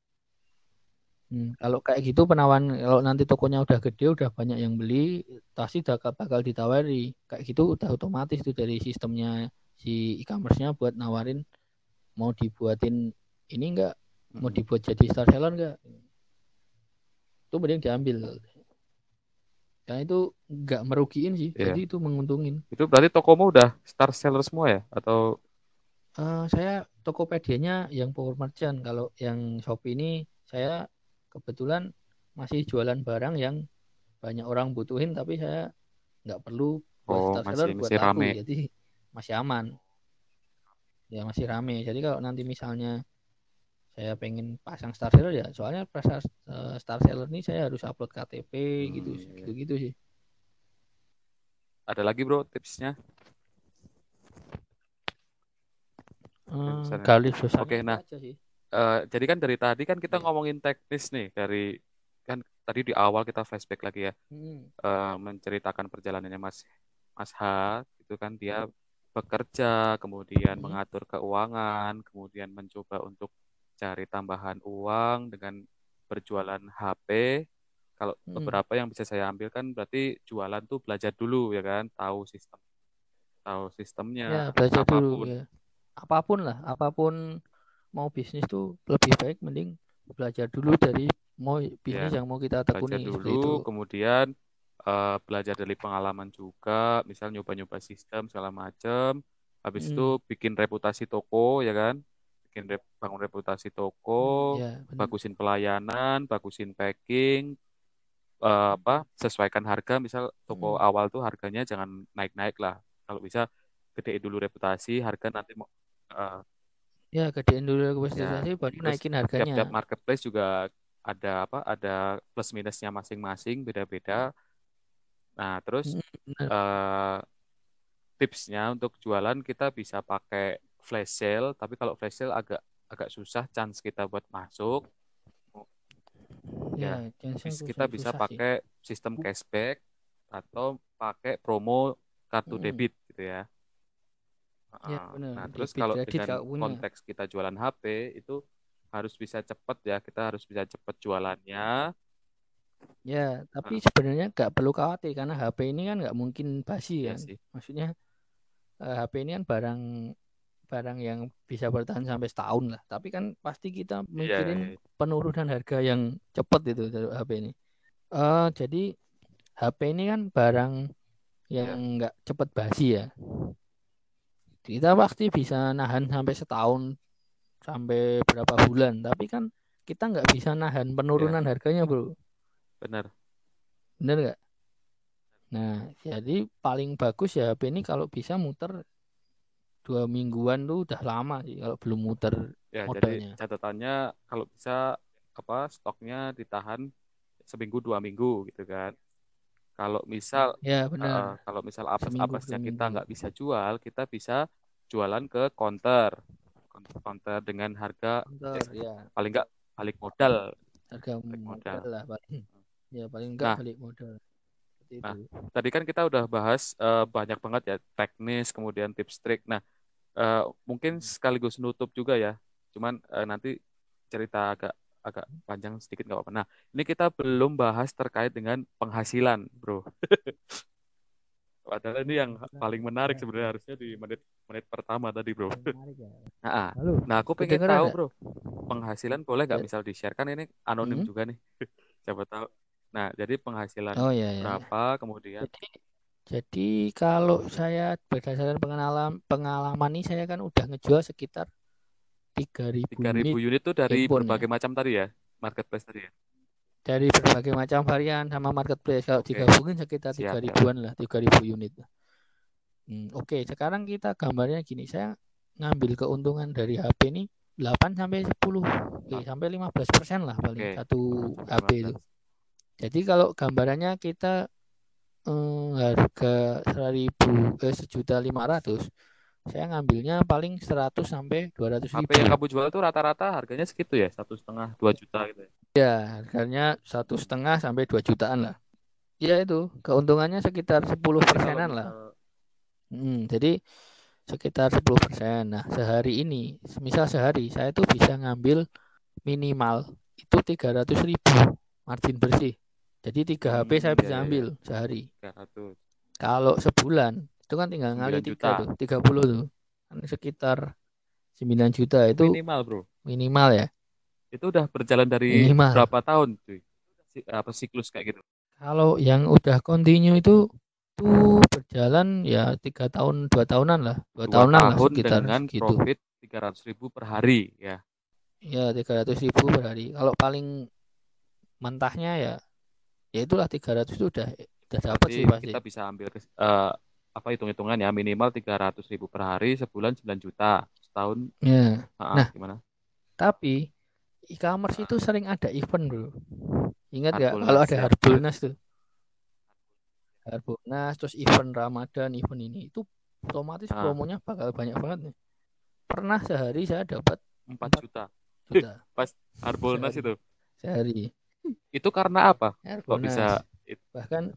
Hmm, kalau kayak gitu penawaran kalau nanti tokonya udah gede udah banyak yang beli pasti bakal, bakal ditawari kayak gitu udah otomatis tuh dari sistemnya si e-commerce-nya buat nawarin mau dibuatin ini enggak mau Mm-mm. dibuat jadi star seller enggak itu mending diambil karena itu enggak merugiin sih Iya. jadi itu menguntungin Itu berarti tokomu udah star seller semua ya? Atau Eh, saya Tokopedia-nya yang power merchant kalau yang Shopee ini saya kebetulan masih jualan barang yang banyak orang butuhin tapi saya nggak perlu buat oh masih buat masih laku rame? jadi masih aman ya masih rame jadi kalau nanti misalnya saya pengen pasang star seller ya soalnya pasang eh, star seller ini saya harus upload KTP gitu Hmm, iya. gitu gitu sih Ada lagi bro tipsnya? Misalnya. garis besarnya Oke, nah. Eh, jadi kan dari tadi kan kita Iya. ngomongin teknis nih dari kan tadi di awal kita flashback lagi ya Hmm, eh, menceritakan perjalanannya Mas Mas H itu kan dia bekerja kemudian Hmm. mengatur keuangan kemudian mencoba untuk cari tambahan uang dengan berjualan HP kalau Hmm. beberapa yang bisa saya ambil kan berarti jualan tuh belajar dulu ya kan tahu sistem tahu ya sistemnya belajar dulu apa pun ya apa pun lah apa pun mau bisnis tuh lebih baik mending belajar dulu dari mau bisnis Ya, yang mau kita belajar tekuni itu dulu, kemudian eh, belajar dari pengalaman juga, misal nyoba-nyoba sistem segala macam. Habis Hmm. itu bikin reputasi toko, ya kan? Bikin rep- bangun reputasi toko, ya benar bagusin pelayanan, bagusin packing, eh, apa? Sesuaikan harga, misal toko Hmm. awal tuh harganya jangan naik-naik lah. Kalau bisa gedein dulu reputasi, harga nanti ya gedein dulu ya baru terus naikin harganya tiap-tiap marketplace juga ada apa? Ada plus minusnya masing-masing, beda-beda. Nah, terus benar eh, tipsnya untuk jualan kita bisa pakai flash sale, tapi kalau flash sale agak agak susah chance kita buat masuk. ya Ya, chance bis- itu kita susah bisa sih pakai sistem cashback atau pakai promo kartu Hmm. debit gitu ya. Ya benar Nah, terus kalau dengan konteks kita jualan HP itu harus bisa cepat ya, kita harus bisa cepat jualannya. ya tapi Nah, sebenarnya nggak perlu khawatir karena HP ini kan nggak mungkin basi iya kan sih. maksudnya eh, HP ini kan barang barang yang bisa bertahan sampai setahun lah tapi kan pasti kita Iya, mikirin iya. penurunan harga yang cepat itu dari HP ini Eh jadi HP ini kan barang Iya. yang nggak cepat basi ya kita pasti bisa nahan sampai setahun sampai berapa bulan tapi kan kita nggak bisa nahan penurunan harganya bro benar. bener nggak nah jadi paling bagus ya HP ini kalau bisa muter dua mingguan tuh udah lama sih kalau belum muter Ya, modalnya. jadi catatannya kalau bisa apa stoknya ditahan seminggu dua minggu gitu kan. Kalau misal Ya benar. kalau misal apes-apesnya dua kita nggak bisa jual, kita bisa jualan ke counter. Counter dengan harga Counter, ya paling nggak balik modal. harga Balik modal modal. lah paling. Ya paling enggak Nah. balik modal. Seperti Nah. itu. Tadi kan kita udah bahas eh, banyak banget ya teknis, kemudian tips trik. Nah, eh, mungkin sekaligus nutup juga ya. Cuman eh, nanti cerita agak agak panjang sedikit nggak apa-apa. Nah, ini kita belum bahas terkait dengan penghasilan, bro. Padahal ini yang paling menarik sebenarnya harusnya di menit menit pertama tadi, bro. Menarik ya. Nah, nah aku pengen tahu, nggak? bro, penghasilan boleh nggak Ya. misal di-share kan ini anonim Hmm. juga nih. Siapa tahu. Nah, jadi penghasilan Oh ya ya. ya. berapa kemudian Jadi jadi kalau saya berdasarkan pengalaman pengalaman ini saya kan udah ngejual sekitar 3000 3000 unit unit tuh dari handphone ya. berbagai macam tadi ya, marketplace tadi ya. Dari berbagai macam varian sama marketplace. Kalau digabungin sekitar siap. 3000-an lah, 3000 unit. Hmm, Oke, sekarang kita gambarnya gini. Saya ngambil keuntungan dari HP ini 8 sampai 10, Oke, sampai 15% lah paling Oke. satu HP itu. Jadi kalau gambarannya kita eh, harga 1000 eh sejuta 500, saya ngambilnya paling 100 sampai 200 HP ribu. yang kamu jual tuh rata-rata harganya segitu ya, satu setengah, dua juta gitu ya. Ya, harganya satu setengah sampai 2 jutaan lah. Ya itu, keuntungannya sekitar 10 Jadi kalau persenan lah. Hmm, jadi sekitar 10 persen. Nah, sehari ini, misal sehari, saya tuh bisa ngambil minimal itu 300 ribu margin bersih. Jadi 3 HP Hmm, saya iya, bisa iya, ambil sehari. 300. Kalau sebulan, itu kan tinggal 9 ngali juta. 3 tuh, 30 tuh. Kan sekitar 9 juta itu Minimal, Bro. minimal ya. Itu udah berjalan dari Minimal. berapa tahun, cuy? Apa siklus kayak gitu? Kalau yang udah continue itu tuh berjalan ya tiga tahun dua tahunan lah dua Dua tahunan lah tahun sekitar dengan gitu profit 300 ribu per hari ya. ya tiga ratus ribu per hari kalau paling mentahnya ya ya itulah 300 itu udah udah dapat sih pasti kita bisa ambil eh, apa hitung-hitungan ya minimal 300 ribu per hari sebulan 9 juta setahun ya ah, Nah. gimana tapi e-commerce itu sering ada event bro. Ingat nggak Harbolnas, kalau ada ya. Harbolnas tuh? Harbolnas terus event Ramadan event ini. Itu otomatis Ah. promonya bakal banyak banget nih. Pernah sehari saya dapat 4 juta. juta. Harbolnas Sehari. itu? Sehari. Itu karena apa? Kok Harbolnas. bisa bahkan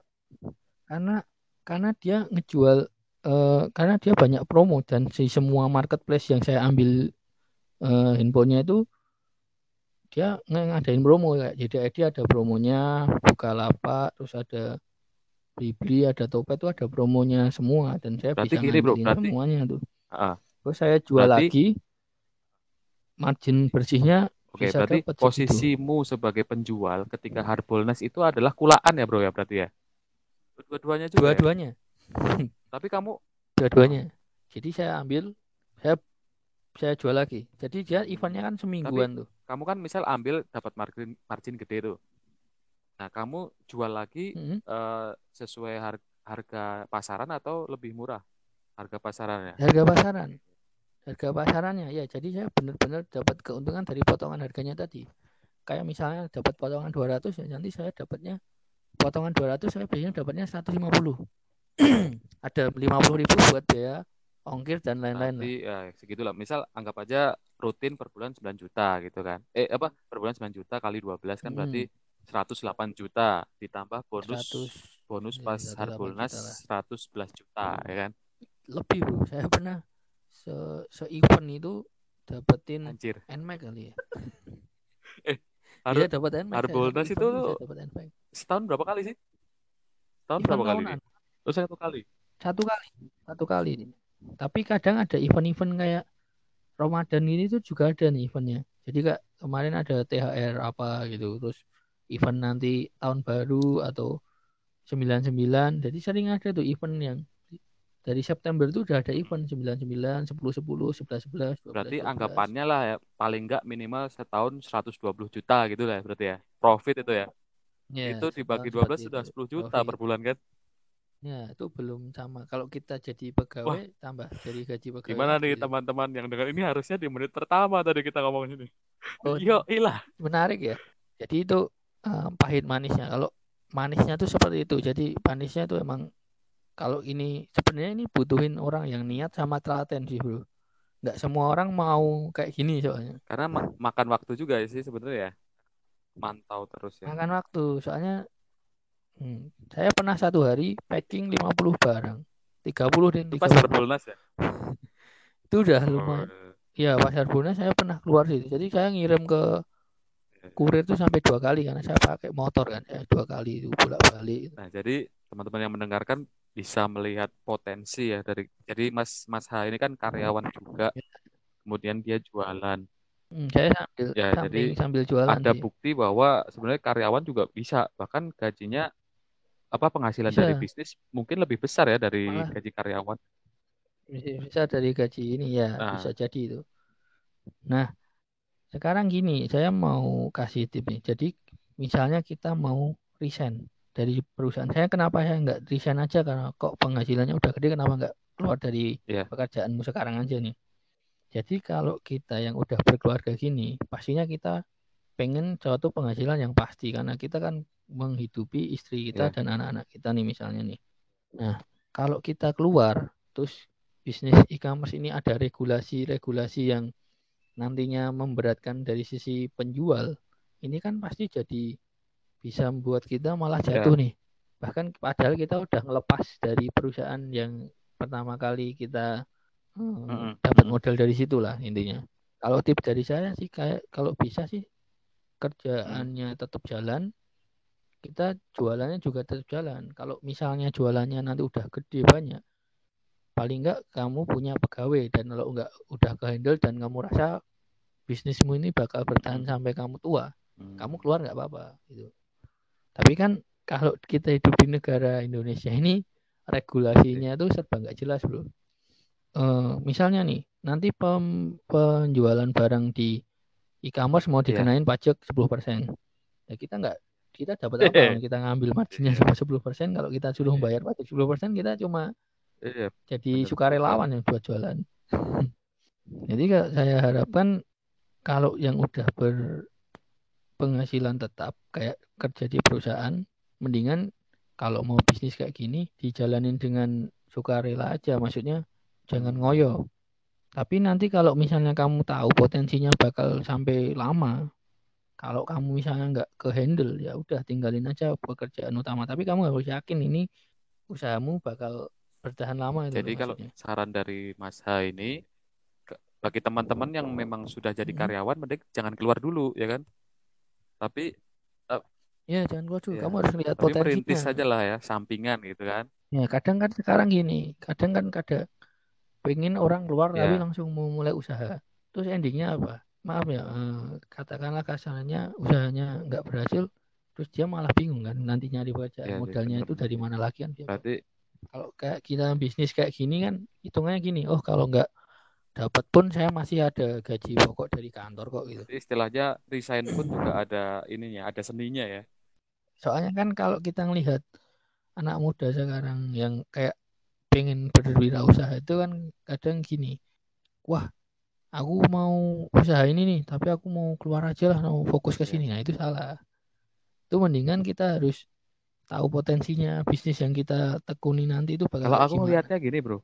karena karena dia ngejual eh, karena dia banyak promo dan si semua marketplace yang saya ambil eh, handphonenya itu dia ngadain promo kayak JDID ada promonya Bukalapak terus ada Blibli ada Topet itu ada promonya semua dan saya Berarti bisa gini, bro, berarti- semuanya tuh Ah. terus saya jual Berarti- lagi margin bersihnya Oke, Bisa berarti dapat posisimu sebagai penjual ketika Harbolnas itu adalah kulaan ya, Bro ya berarti ya. Dua-duanya juga. ya? dua-duanya Tapi kamu dua-duanya jadi saya ambil saya saya jual lagi jadi dia eventnya kan semingguan tuh kamu kan misal ambil dapat margin margin gede tuh. Nah, kamu jual lagi Mm-mm. eh, sesuai har- harga pasaran atau lebih murah harga pasarannya? harga pasaran harga pasarannya ya jadi saya benar-benar dapat keuntungan dari potongan harganya tadi kayak misalnya dapat potongan 200 ya nanti saya dapatnya potongan 200 saya biasanya dapatnya 150 ada 50 ribu buat biaya ongkir dan lain-lain lah. Nanti ya segitulah. Misal anggap aja rutin per bulan 9 juta gitu kan. Eh apa? Per bulan 9 juta kali 12 kan Hmm. berarti 108 juta ditambah bonus 100 bonus ya, pas 108 Harbolnas juta lah. 111 juta ya kan. lebih bro saya pernah se, se event itu dapetin Anjir. NMAX kali ya Har- Iya dapat NMAX. Harbolnas itu setahun berapa kali sih? Setahun event berapa kali? tahunan Oh, satu kali. satu kali satu kali tapi kadang ada event-event kayak Ramadan ini tuh juga ada nih eventnya jadi kak kemarin ada THR apa gitu terus event nanti tahun baru atau 99 jadi sering ada tuh event yang dari September itu udah ada event 99 10 10 11 11 12 Berarti 12. anggapannya lah ya paling nggak minimal setahun 120 juta gitu lah ya, berarti ya. Profit itu ya. Ya, itu dibagi setahun 12 seperti sudah itu. 10 juta Profit. per bulan kan. Ya, itu belum sama. Kalau kita jadi pegawai, Wah, tambah dari gaji pegawai gimana nih teman-teman yang dengar ini harusnya di menit pertama tadi kita ngomong ini. Oh, Yo, ilah. menarik ya. Jadi itu uh, pahit manisnya. Kalau manisnya tuh seperti itu. Jadi manisnya tuh emang kalau ini sebenarnya ini butuhin orang yang niat sama telaten sih, Bro. Nggak semua orang mau kayak gini soalnya. Karena ma makan waktu juga sih sebenarnya ya. Mantau terus ya. Makan waktu. Soalnya hmm, saya pernah satu hari packing 50 barang. 30 dan Itu pas Harbolnas ya? itu udah lumayan. Oh, Ya, pas Harbolnas saya pernah keluar situ. Jadi saya ngirim ke kurir itu sampai dua kali karena saya pakai motor kan ya dua kali itu bolak balik Nah, jadi teman-teman yang mendengarkan bisa melihat potensi ya dari jadi Mas Mas H ini kan karyawan juga. Kemudian dia jualan. hmm, saya sambil Ya, samping jadi sambil jualan ada sih bukti bahwa sebenarnya karyawan juga bisa bahkan gajinya apa penghasilan bisa dari bisnis mungkin lebih besar ya dari malah gaji karyawan. bisa, dari gaji ini ya Nah, bisa jadi itu. Nah sekarang gini saya mau kasih tip nih. Jadi misalnya kita mau resign dari perusahaan. Saya kenapa saya nggak resign aja? Karena kok penghasilannya udah gede kenapa nggak keluar dari ya, pekerjaanmu sekarang aja nih? Jadi kalau kita yang udah berkeluarga gini pastinya kita pengen suatu penghasilan yang pasti. Karena kita kan menghidupi istri kita ya, dan anak-anak kita nih misalnya nih. Nah, kalau kita keluar terus bisnis e-commerce ini ada regulasi-regulasi yang nantinya memberatkan dari sisi penjual, ini kan pasti jadi bisa membuat kita malah ya, jatuh nih. Bahkan padahal kita udah ngelepas dari perusahaan yang pertama kali kita hmm, dapat modal dari situ lah intinya. Kalau tips dari saya sih kayak kalau bisa sih mm, kerjaannya tetap jalan, kita jualannya juga tetap jalan. Kalau misalnya jualannya nanti udah gede banyak, paling enggak kamu punya pegawai dan kalau enggak udah ke handle dan kamu rasa bisnismu ini bakal bertahan mm, sampai kamu tua, mm. kamu keluar nggak apa-apa gitu. Tapi kan kalau kita hidup di negara Indonesia ini regulasinya tuh serba nggak jelas bro. Eh, misalnya nih, nanti pem- penjualan barang di e-commerce mau Iya. dikenain pajak 10%. Ya kita nggak kita dapat apa kalau kita ngambil marginnya Iya, cuma 10% kalau kita suruh iya, bayar pajak 10% kita cuma iya, jadi betul. sukarelawan yang buat jualan. Jadi saya harapkan kalau yang udah berpenghasilan tetap kayak kerja di perusahaan, mendingan kalau mau bisnis kayak gini dijalanin dengan sukarela aja, maksudnya jangan ngoyo. Tapi nanti kalau misalnya kamu tahu potensinya bakal sampai lama, kalau kamu misalnya nggak ke handle ya udah tinggalin aja pekerjaan utama. Tapi kamu harus yakin ini usahamu bakal bertahan lama itu Jadi loh kalau maksudnya. saran dari Mas H ini bagi teman-teman yang memang sudah jadi karyawan, mending jangan keluar dulu ya kan. Tapi eh, Ya jangan keluar dulu, ya, kamu harus lihat tapi merintis potensinya. saja lah ya, sampingan gitu kan. Ya kadang kan sekarang gini, kadang kan kadang pengen orang keluar tapi Ya, langsung mau mulai usaha. Terus endingnya apa? Maaf ya, eh, katakanlah kasarnya usahanya nggak berhasil, terus dia malah bingung kan nanti nyari pekerjaan ya, ya, modalnya itu dari mana lagi kan dia. Berarti kalau kayak kita bisnis kayak gini kan hitungannya gini oh kalau nggak dapat pun saya masih ada gaji pokok dari kantor kok gitu. Berarti istilahnya resign pun juga ada ininya, ada seninya ya. soalnya kan kalau kita ngelihat anak muda sekarang yang kayak pengen berwirausaha itu kan kadang gini wah aku mau usaha ini nih tapi aku mau keluar aja lah mau fokus ke Ya. sini nah itu salah itu mendingan kita harus tahu potensinya bisnis yang kita tekuni nanti itu bakal Kalau aku gimana ngelihatnya gini, Bro.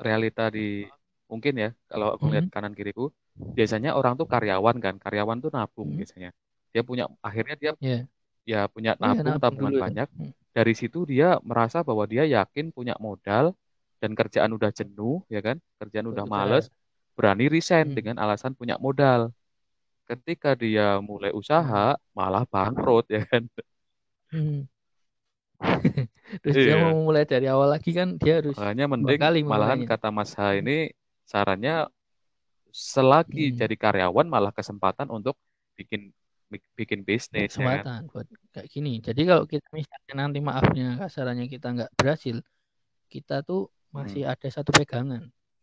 Realita di mungkin ya, kalau aku lihat Hmm, kanan kiriku, biasanya orang tuh karyawan kan, karyawan tuh nabung hmm, biasanya. Dia punya akhirnya dia ya ya punya oh ya nabung nabung tabungan dulu banyak. Hmm, Dari situ dia merasa bahwa dia yakin punya modal dan kerjaan udah jenuh, ya kan? Kerjaan udah males, berani resign Hmm, dengan alasan punya modal. Ketika dia mulai hmm, usaha, malah bangkrut, ya kan? hmm. Terus dia Iya. mau mulai dari awal lagi kan dia harus Makanya mending kali malahan memulainya. kata Mas H ini sarannya selagi Hmm, jadi karyawan malah kesempatan untuk bikin bikin bisnis ya kan. kesempatan buat kayak gini. Jadi kalau kita misalnya nanti maafnya kasarannya kita nggak berhasil, kita tuh Hmm. masih ada satu pegangan.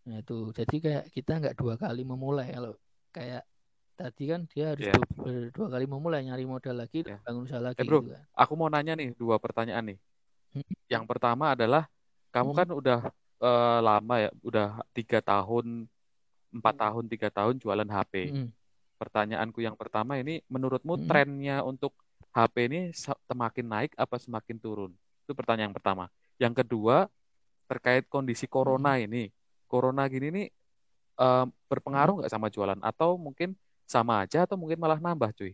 Nah itu jadi kayak kita nggak dua kali memulai. Kalau kayak tadi kan dia harus Ya, dua, dua kali memulai nyari modal lagi, ya. bangun usaha Eh lagi bro, gitu kan. aku mau nanya nih dua pertanyaan nih. Hmm, Yang pertama adalah kamu kan udah uh, lama ya, udah tiga tahun, empat tahun, tiga tahun jualan HP. Mm. Pertanyaanku yang pertama ini, menurutmu Mm. trennya untuk HP ini semakin naik apa semakin turun? Itu pertanyaan yang pertama. Yang kedua, terkait kondisi corona Mm. ini. Corona gini nih uh, berpengaruh nggak sama jualan? Atau mungkin sama aja atau mungkin malah nambah cuy?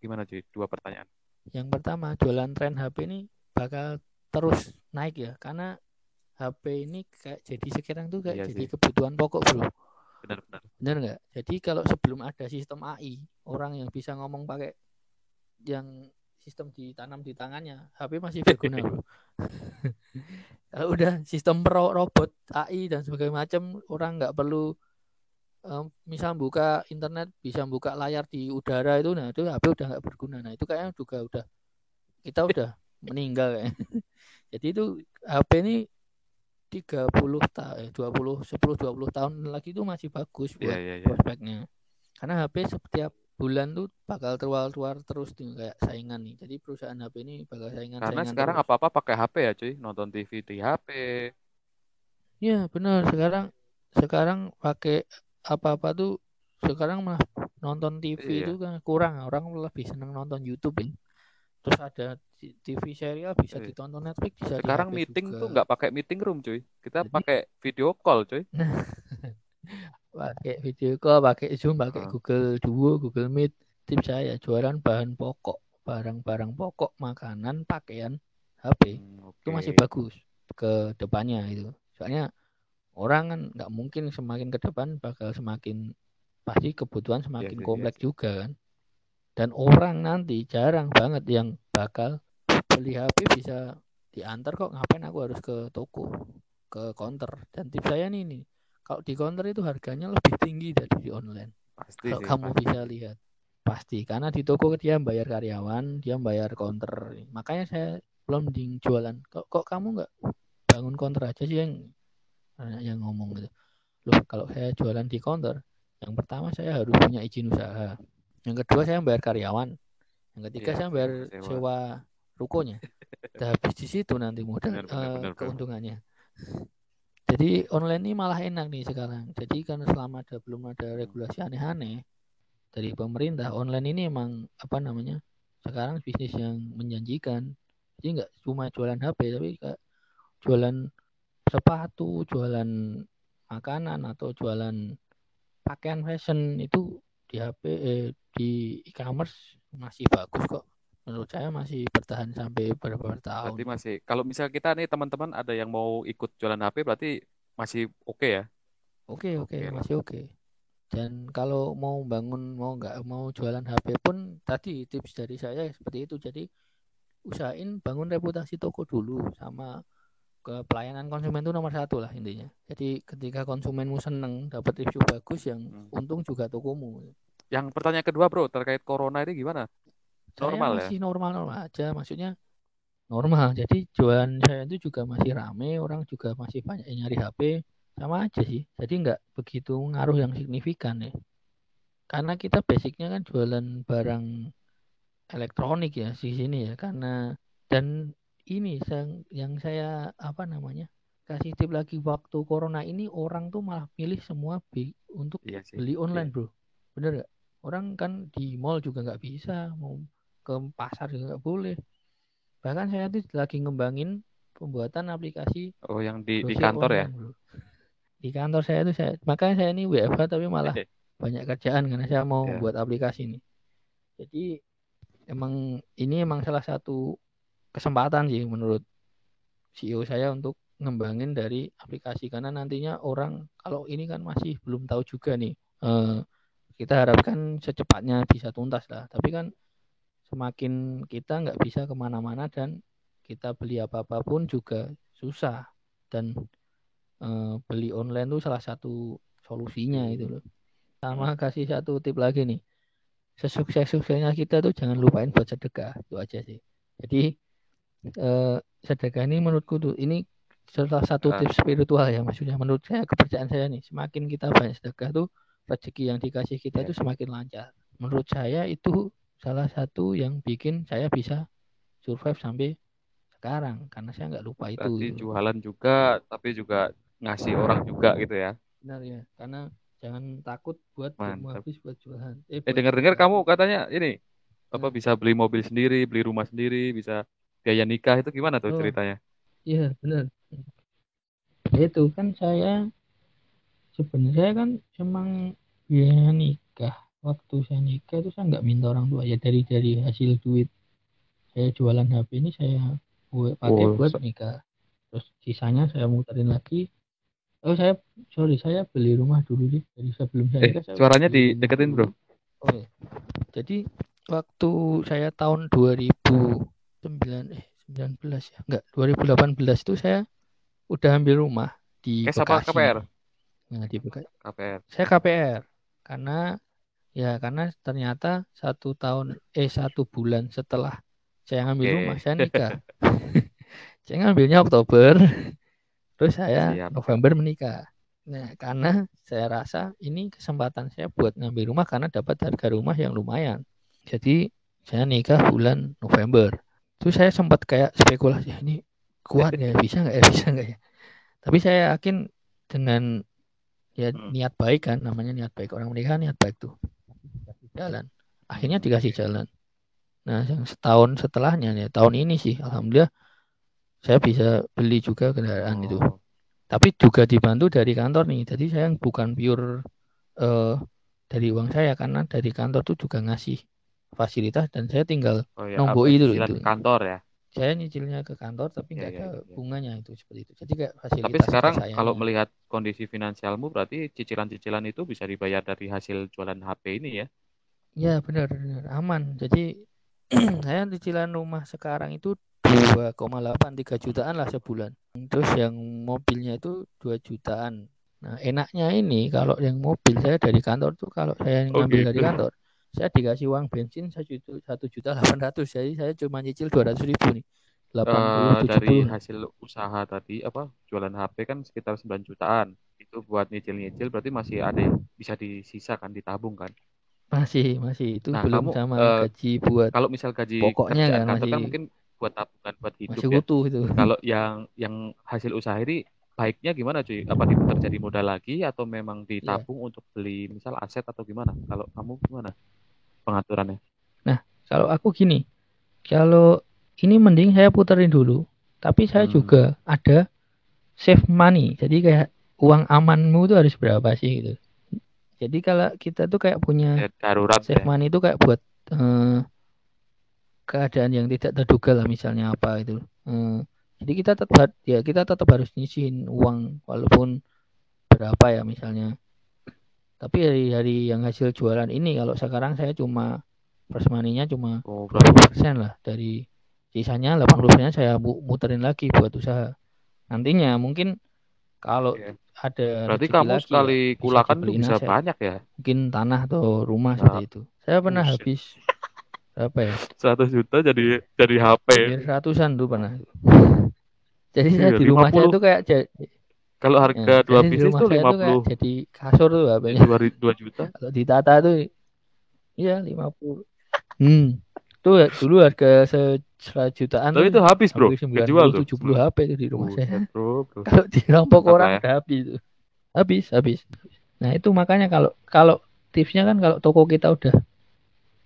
Gimana cuy? Dua pertanyaan. Yang pertama, jualan tren HP ini bakal terus naik ya karena HP ini kayak jadi sekarang tuh kayak Iya jadi sih. kebutuhan pokok bro Benar-benar. benar nggak jadi kalau sebelum ada sistem AI orang yang bisa ngomong pakai yang sistem ditanam di tangannya. HP masih berguna bro. Kalau udah sistem pro robot AI dan sebagainya macam orang nggak perlu um, misal buka internet bisa buka layar di udara itu nah itu HP udah nggak berguna. Nah itu kayaknya juga udah kita udah meninggal kayak jadi itu HP ini 30 tahun eh, 20 10 20 tahun lagi itu masih bagus buat Iya, iya, iya. prospeknya. Karena HP setiap bulan tuh bakal keluar-keluar terus tuh kayak saingan nih jadi perusahaan HP ini bakal saingan Karena saingan sekarang apa-apa pakai HP ya cuy, nonton TV di HP. Iya benar sekarang sekarang pakai apa-apa tuh sekarang malah nonton TV Iya. itu kan kurang orang lebih seneng nonton YouTube. Terus ada TV serial bisa Iya. ditonton Netflix bisa Sekarang meeting juga. tuh nggak pakai meeting room cuy. Kita Jadi- pakai video call cuy. pakai video call, pakai Zoom, pakai Ah. Google Duo, Google Meet. Tips saya jualan bahan pokok, barang-barang pokok, makanan, pakaian, HP Hmm, itu masih bagus ke depannya itu. Soalnya orang kan nggak mungkin semakin ke depan bakal semakin pasti kebutuhan semakin sih, iya kompleks sih. juga kan. Dan orang nanti jarang banget yang bakal beli HP bisa diantar kok ngapain aku harus ke toko ke counter dan tips saya nih nih kalau di counter itu harganya lebih tinggi dari di online Pasti kalau sih. kamu pasti. bisa lihat pasti karena di toko dia bayar karyawan dia bayar counter makanya saya belum mending jualan kok kok kamu nggak bangun counter aja sih yang yang ngomong gitu loh kalau saya jualan di counter yang pertama saya harus punya izin usaha yang kedua saya bayar karyawan yang ketiga Iya, saya bayar sewa. sewa rukonya Udah habis di situ nanti modal Benar, benar, eh, benar, benar. Jadi online ini malah enak nih sekarang. Jadi karena selama ada belum ada regulasi aneh-aneh dari pemerintah online ini emang apa namanya sekarang bisnis yang menjanjikan. Jadi nggak cuma jualan HP tapi kayak jualan sepatu jualan makanan atau jualan pakaian fashion itu di HP eh, di e-commerce masih bagus kok menurut saya masih bertahan sampai beberapa tahun Berarti masih. Kalau misal kita nih teman-teman ada yang mau ikut jualan HP, berarti masih oke ya? Oke oke Oke lah. masih oke. Dan kalau mau bangun mau nggak mau jualan HP pun tadi tips dari saya seperti itu. Jadi usahain bangun reputasi toko dulu sama ke pelayanan konsumen itu nomor satu lah intinya. Jadi ketika konsumenmu seneng dapat review bagus yang Hmm. untung juga tokomu. Yang pertanyaan kedua bro, terkait corona ini gimana? Normal saya ya? masih normal-normal aja maksudnya normal. Jadi jualan saya itu juga masih rame, orang juga masih banyak yang nyari HP sama aja sih. Jadi nggak begitu ngaruh yang signifikan ya. Karena kita basicnya kan jualan barang elektronik ya di sini ya. Karena dan ini yang yang saya apa namanya kasih tip lagi waktu corona ini orang tuh malah pilih semua bi- untuk Iya sih. beli online Iya. bro. Bener nggak? Orang kan di mall juga nggak bisa mau ke pasar juga nggak boleh. Bahkan saya tuh lagi ngembangin pembuatan aplikasi Oh yang di di kantor ya? Di kantor saya tuh saya makanya saya ini WFH tapi malah banyak kerjaan karena saya mau Ya. buat aplikasi ini. Jadi emang ini emang salah satu kesempatan sih menurut CEO saya untuk ngembangin dari aplikasi karena nantinya orang kalau ini kan masih belum tahu juga nih. Eh, kita harapkan secepatnya bisa tuntas lah. Tapi kan semakin kita nggak bisa ke mana-mana dan kita beli apa-apa pun juga susah dan eh, beli online tuh salah satu solusinya itu loh. Sama kasih satu tip lagi nih. Sesukses-suksesnya kita tuh jangan lupain buat sedekah. Itu aja sih. Jadi eh, sedekah ini menurutku tuh ini salah satu Ah. tips spiritual ya maksudnya menurut saya kepercayaan saya nih semakin kita banyak sedekah tuh rezeki yang dikasih kita itu semakin lancar menurut saya itu salah satu yang bikin saya bisa survive sampai sekarang karena saya nggak lupa itu. Berarti jualan juga, tapi juga ngasih orang juga gitu ya. Benar ya, karena jangan takut buat habis buat jualan. Eh, Eh dengar-dengar kamu katanya ini apa bisa beli mobil sendiri, beli rumah sendiri, bisa biaya nikah itu gimana tuh Oh. ceritanya? Iya benar. Ya, Itu kan saya sebenarnya kan emang biaya nikah waktu saya nikah itu saya nggak minta orang tua ya dari dari hasil duit saya jualan HP ini saya buat pakai Oh, buat nikah terus sisanya saya muterin lagi oh saya sorry saya beli rumah dulu sih dari sebelum saya Eh, nikah saya udah suaranya dideketin. Bro. oh iya. jadi waktu saya tahun 2009 eh 19 ya enggak 2018 itu saya udah ambil rumah di Bekasi KPR? nah di Bekasi KPR. saya KPR karena ya karena ternyata satu tahun eh satu bulan setelah saya ngambil Oke. rumah saya nikah. Saya ngambilnya Oktober terus saya Siap. November menikah. Nah karena saya rasa ini kesempatan saya buat ngambil rumah karena dapat harga rumah yang lumayan. Jadi saya nikah bulan November. Terus saya sempat kayak spekulasi ini kuat ya? Bisa nggak ya? Bisa nggak ya? Tapi saya yakin dengan ya Hmm. niat baik kan namanya niat baik. Orang menikah niat baik tuh jalan akhirnya dikasih jalan nah yang setahun setelahnya ya tahun ini sih alhamdulillah saya bisa beli juga kendaraan itu Oh, tapi juga dibantu dari kantor nih jadi saya bukan pure eh, dari uang saya karena dari kantor tuh juga ngasih fasilitas dan saya tinggal oh ya, Nombok itu itu. kantor ya. saya nyicilnya ke kantor tapi Iya, nggak iya, ada iya. bunganya itu seperti itu jadi kayak fasilitas Tapi sekarang sayanya. kalau melihat kondisi finansialmu berarti cicilan-cicilan itu bisa dibayar dari hasil jualan HP ini ya. Ya benar benar aman. Jadi saya cicilan rumah sekarang itu 2,8 3 jutaan lah sebulan. Terus yang mobilnya itu 2 jutaan. Nah, enaknya ini kalau yang mobil saya dari kantor tuh kalau saya Oh, ngambil dari gitu. kantor, saya dikasih uang bensin satu juta delapan ratus. Jadi saya cuma nyicil 200 ribu nih. 80 Eh, dari 70. hasil usaha tadi apa jualan HP kan sekitar 9 jutaan. Itu buat nyicil-nyicil berarti masih ada yang bisa disisa kan ditabung kan. Masih masih itu Nah, belum kamu, sama eh, gaji buat Kalau misal gaji Pokoknya kerjaan kan kantor kan masih- mungkin buat tabungan buat hidup masih ya. utuh itu. Kalau yang yang hasil usaha ini baiknya gimana cuy? Apa diputar jadi modal lagi atau memang Iya. ditabung untuk beli misal aset atau gimana? Kalau kamu gimana pengaturannya? Kalau aku gini, kalau ini mending saya puterin dulu, tapi saya Hmm. juga ada save money. Jadi kayak uang amanmu itu harus berapa sih gitu. Jadi kalau kita tuh kayak punya Ya, darurat save ya. money itu kayak buat eh, keadaan yang tidak terduga lah misalnya apa itu. Eh, jadi kita tetap ya kita tetap harus nyisihin uang walaupun berapa ya misalnya. Tapi dari dari yang hasil jualan ini kalau sekarang saya cuma first money-nya cuma Oh, 20% lah dari sisanya 80% saya mu- muterin lagi buat usaha. Nantinya mungkin kalau Iya. Ada berarti kamu lagi ya, sekali bisa kulakan tuh bisa aset. banyak ya. mungkin tanah atau rumah Nah, seperti itu. Saya pernah buset. habis berapa ya? 100 juta jadi jadi HP. Hampir ratusan tuh pernah. Jadi saya Iya, di rumah saya 50. tuh kayak Kalau ya, harga dua jadi di pieces tuh kayak 50 jadi kasur tuh HP-nya. 2, 2 juta. Kalau ditata tuh iya 50. Hmm. Tuh ya, dulu harga se- jutaan Tapi itu habis, Bro. 90 tuh. 70 HP tuh di rumah saya. Buset, Bro, bro. Kalau dirampok Mantap orang ya. habis tuh. Habis, habis. Nah, itu makanya kalau kalau tipsnya kan kalau toko kita udah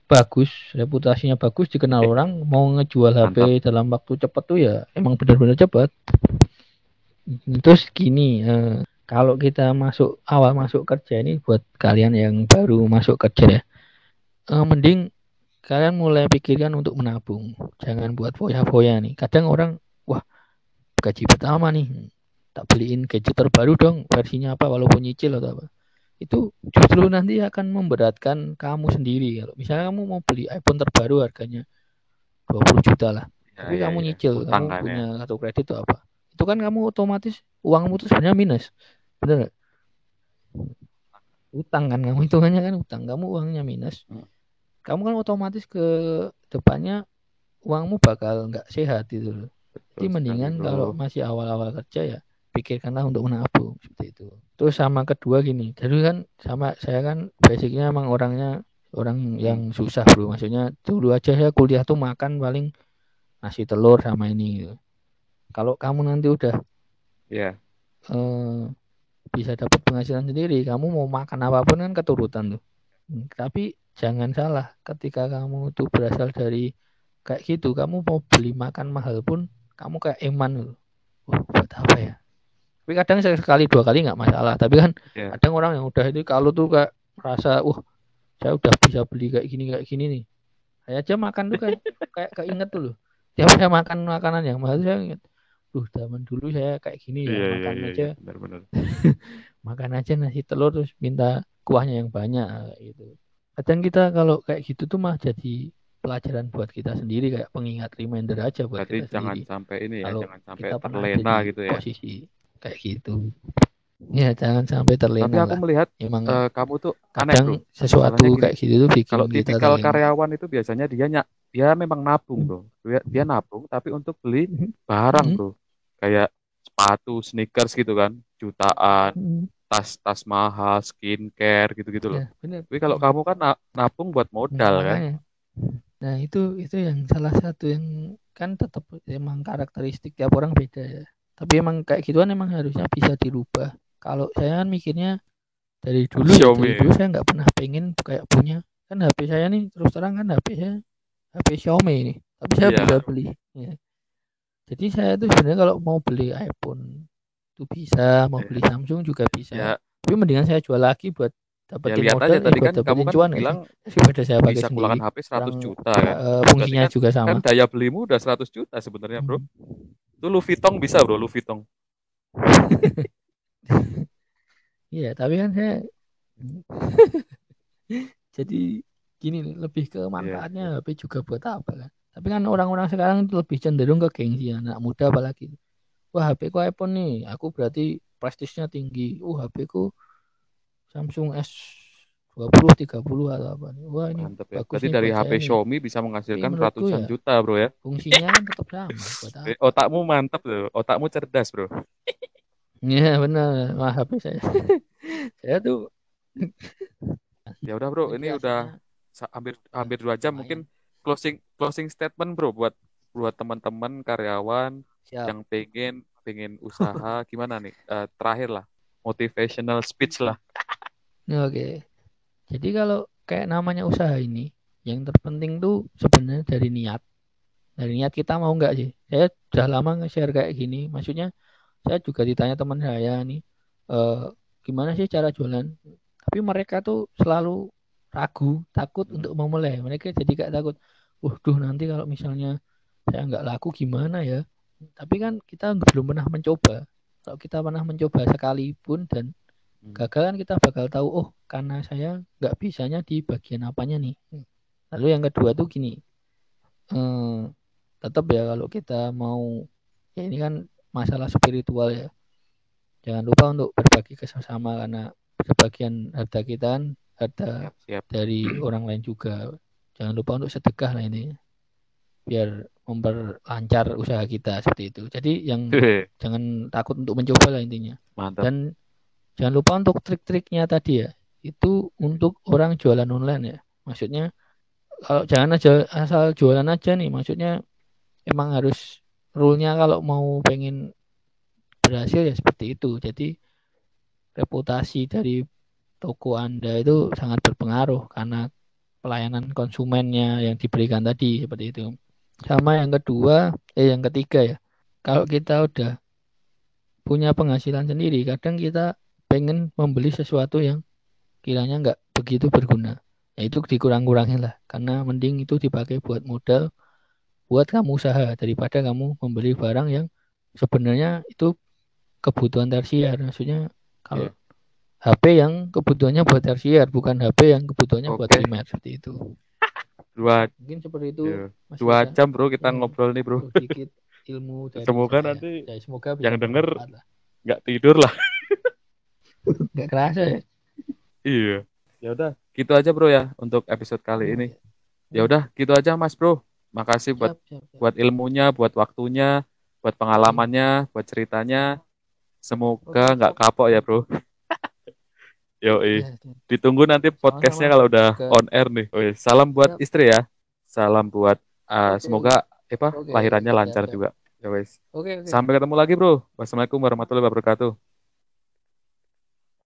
bagus, reputasinya bagus, dikenal Eh, orang, mau ngejual HP dalam waktu cepat tuh ya emang benar-benar cepat. Terus gini, eh, kalau kita masuk awal masuk kerja ini buat kalian yang baru masuk kerja ya, eh, mending kalian mulai pikirkan untuk menabung. Jangan buat foya-foya nih. Kadang orang, wah gaji pertama nih, tak beliin gadget terbaru dong, versinya apa walaupun nyicil atau apa. Itu justru nanti akan memberatkan kamu sendiri. Kalau misalnya kamu mau beli iPhone terbaru harganya 20 juta lah, Ya, tapi ya, kamu ya. nyicil, Utang kamu kan ya. punya kartu kredit atau apa. Itu kan kamu otomatis uangmu tuh sebenarnya minus. Bener nggak? Utang kan kamu hitungannya kan utang, kamu uangnya minus. Hmm. Kamu kan otomatis ke depannya uangmu bakal nggak sehat gitu loh. Jadi mendingan sekali, kalau Bro. masih awal-awal kerja ya pikirkanlah untuk menabung seperti itu. Terus sama kedua gini, jadi kan sama saya kan basicnya emang orangnya orang yang susah bro. Maksudnya dulu aja saya kuliah tuh makan paling nasi telur sama ini gitu. kalau kamu nanti udah Iya. eh, bisa dapat penghasilan sendiri, kamu mau makan apa pun kan keturutan tuh. Hmm, Tapi jangan salah, ketika kamu tuh berasal dari kayak gitu, kamu mau beli makan mahal pun, kamu kayak iman loh. Wah, buat apa ya? Tapi kadang sekali dua kali nggak masalah. Tapi kan Iya. kadang orang yang udah itu kalau tuh kayak merasa, wah saya udah bisa beli kayak gini kayak gini nih. Saya aja makan tuh kayak kayak keinget tuh loh. Tiap saya makan makanan yang mahal saya inget. Duh, zaman dulu saya kayak gini ya Iya, iya, makan iya, aja iya. Benar-benar. makan aja nasi telur terus minta kuahnya yang banyak gitu. Kadang kita kalau kayak gitu tuh mah jadi pelajaran buat kita sendiri kayak pengingat reminder aja buat Berarti kita jangan sendiri. sampai ini ya, Kalau jangan sampai kita terlena gitu ya. posisi kayak gitu. Ya jangan sampai terlena Tapi aku lah. melihat Emang eh, kamu tuh aneh, kadang Bro. sesuatu Masalahnya gini, kayak gitu tuh bikin Kalau kita tipikal terlena. karyawan itu biasanya dia nyak, dia memang nabung. Bro. Dia, dia nabung tapi untuk beli Mhm. barang, Mhm. Bro. Kayak sepatu, sneakers gitu kan, jutaan. Tas-tas mahal, skincare gitu-gitu loh. Ya benar. Tapi kalau kamu kan na- nabung buat modal kan. makanya. Nah, itu itu yang salah satu yang kan tetap emang karakteristik tiap orang beda ya. Tapi emang kayak gituan emang harusnya bisa dirubah. Kalau saya kan mikirnya dari dulu ya, Xiaomi. dari dulu saya nggak pernah pengen kayak punya kan HP saya nih terus terang kan HP saya HP Xiaomi ini. Tapi saya Iya. bisa beli. Ya. Jadi saya tuh sebenarnya kalau mau beli iPhone itu bisa, mau Iya. beli Samsung juga bisa. Ya, Tapi mendingan saya jual lagi buat ya dapetin lihat modal aja tadi buat kan kamu kan cuan bilang Daripada saya pakai bisa sendiri keluarkan HP 100 yang juta kan. eh, Berarti fungsinya kan juga kan sama. daya belimu udah 100 juta sebenarnya, Bro. Hmm. Itu Louis Vuitton bisa, Bro, Louis Vuitton. Iya, tapi kan saya jadi gini nih, lebih ke Iya. manfaatnya HP juga buat apa kan? Tapi kan orang-orang sekarang itu lebih cenderung ke gengsi anak muda apalagi. Wah, HP ku iPhone nih, aku berarti prestisnya tinggi. Uh, HP ku Samsung S20, 30 atau apa nih. Wah, ini Mantep ya. bagus Berarti nih dari HP nih. Xiaomi bisa menghasilkan menurutku ratusan ya juta, Bro ya. fungsinya kan tetap sama. Otakmu mantep loh. Otakmu cerdas, Bro. Iya benar. Wah, HP saya. saya tuh Ya udah, Bro. Ini udah biasanya sa- hampir hampir dua jam. Mungkin closing closing statement, Bro, buat buat teman-teman karyawan Siap. yang pengen pengen usaha gimana nih? Eh, terakhir lah, motivational speech lah. Oke. Jadi kalau kayak namanya usaha ini, yang terpenting tuh sebenarnya dari niat. Dari niat kita mau nggak sih? Saya udah lama nge-share kayak gini. Maksudnya saya juga ditanya teman saya nih, eh, gimana sih cara jualan? Tapi mereka tuh selalu ragu, takut untuk memulai. Mereka jadi kayak takut. Waduh, nanti kalau misalnya saya nggak laku gimana ya? Tapi kan kita belum pernah mencoba. Kalau kita pernah mencoba sekalipun dan Hmm. gagal kan kita bakal tahu oh karena saya nggak bisanya di bagian apanya nih lalu yang kedua tuh gini eh, tetap ya kalau kita mau ya ini kan masalah spiritual ya jangan lupa untuk berbagi ke sesama karena sebagian harta kita kan harta Siap, siap. dari orang lain juga jangan lupa untuk sedekah lah ini biar memperlancar usaha kita seperti itu jadi yang jangan takut untuk mencoba lah intinya Mantap. dan jangan lupa untuk trik-triknya tadi ya. Itu untuk orang jualan online ya. Maksudnya kalau jangan aja asal jualan aja nih. Maksudnya emang harus rule-nya kalau mau pengen berhasil ya seperti itu. Jadi reputasi dari toko Anda itu sangat berpengaruh karena pelayanan konsumennya yang diberikan tadi seperti itu. Sama yang kedua, eh yang ketiga ya. Kalau kita udah punya penghasilan sendiri, kadang kita pengen membeli sesuatu yang kiranya nggak begitu berguna. Ya itu dikurang-kurangin lah, karena mending itu dipakai buat modal, buat kamu usaha daripada kamu membeli barang yang sebenarnya itu kebutuhan tersier. Maksudnya kalau Iya. HP yang kebutuhannya buat tersier, bukan HP yang kebutuhannya buat Oke. primer seperti itu. Dua Mungkin seperti itu. iya. Mas dua jam, Bro, kita Hmm. ngobrol nih, Bro. sedikit ilmu dari Semoga saya. nanti Ya, semoga yang denger nggak tidur lah. nggak kerasa ya. Iya. Ya udah, gitu aja, Bro ya untuk episode kali ini. Ya udah, gitu aja, Mas, Bro. Makasih buat Siap, siap, siap. buat ilmunya, buat waktunya, buat pengalamannya, buat ceritanya. Semoga nggak siap. kapok ya, Bro. Yoi. Ya, siap. Ditunggu nanti podcastnya kalau udah on air nih. Oke, salam buat istri ya. Salam buat uh, semoga apa lahirannya lancar juga. Ya wes. Oke, oke. Sampai ketemu lagi, Bro. Wassalamualaikum warahmatullahi wabarakatuh.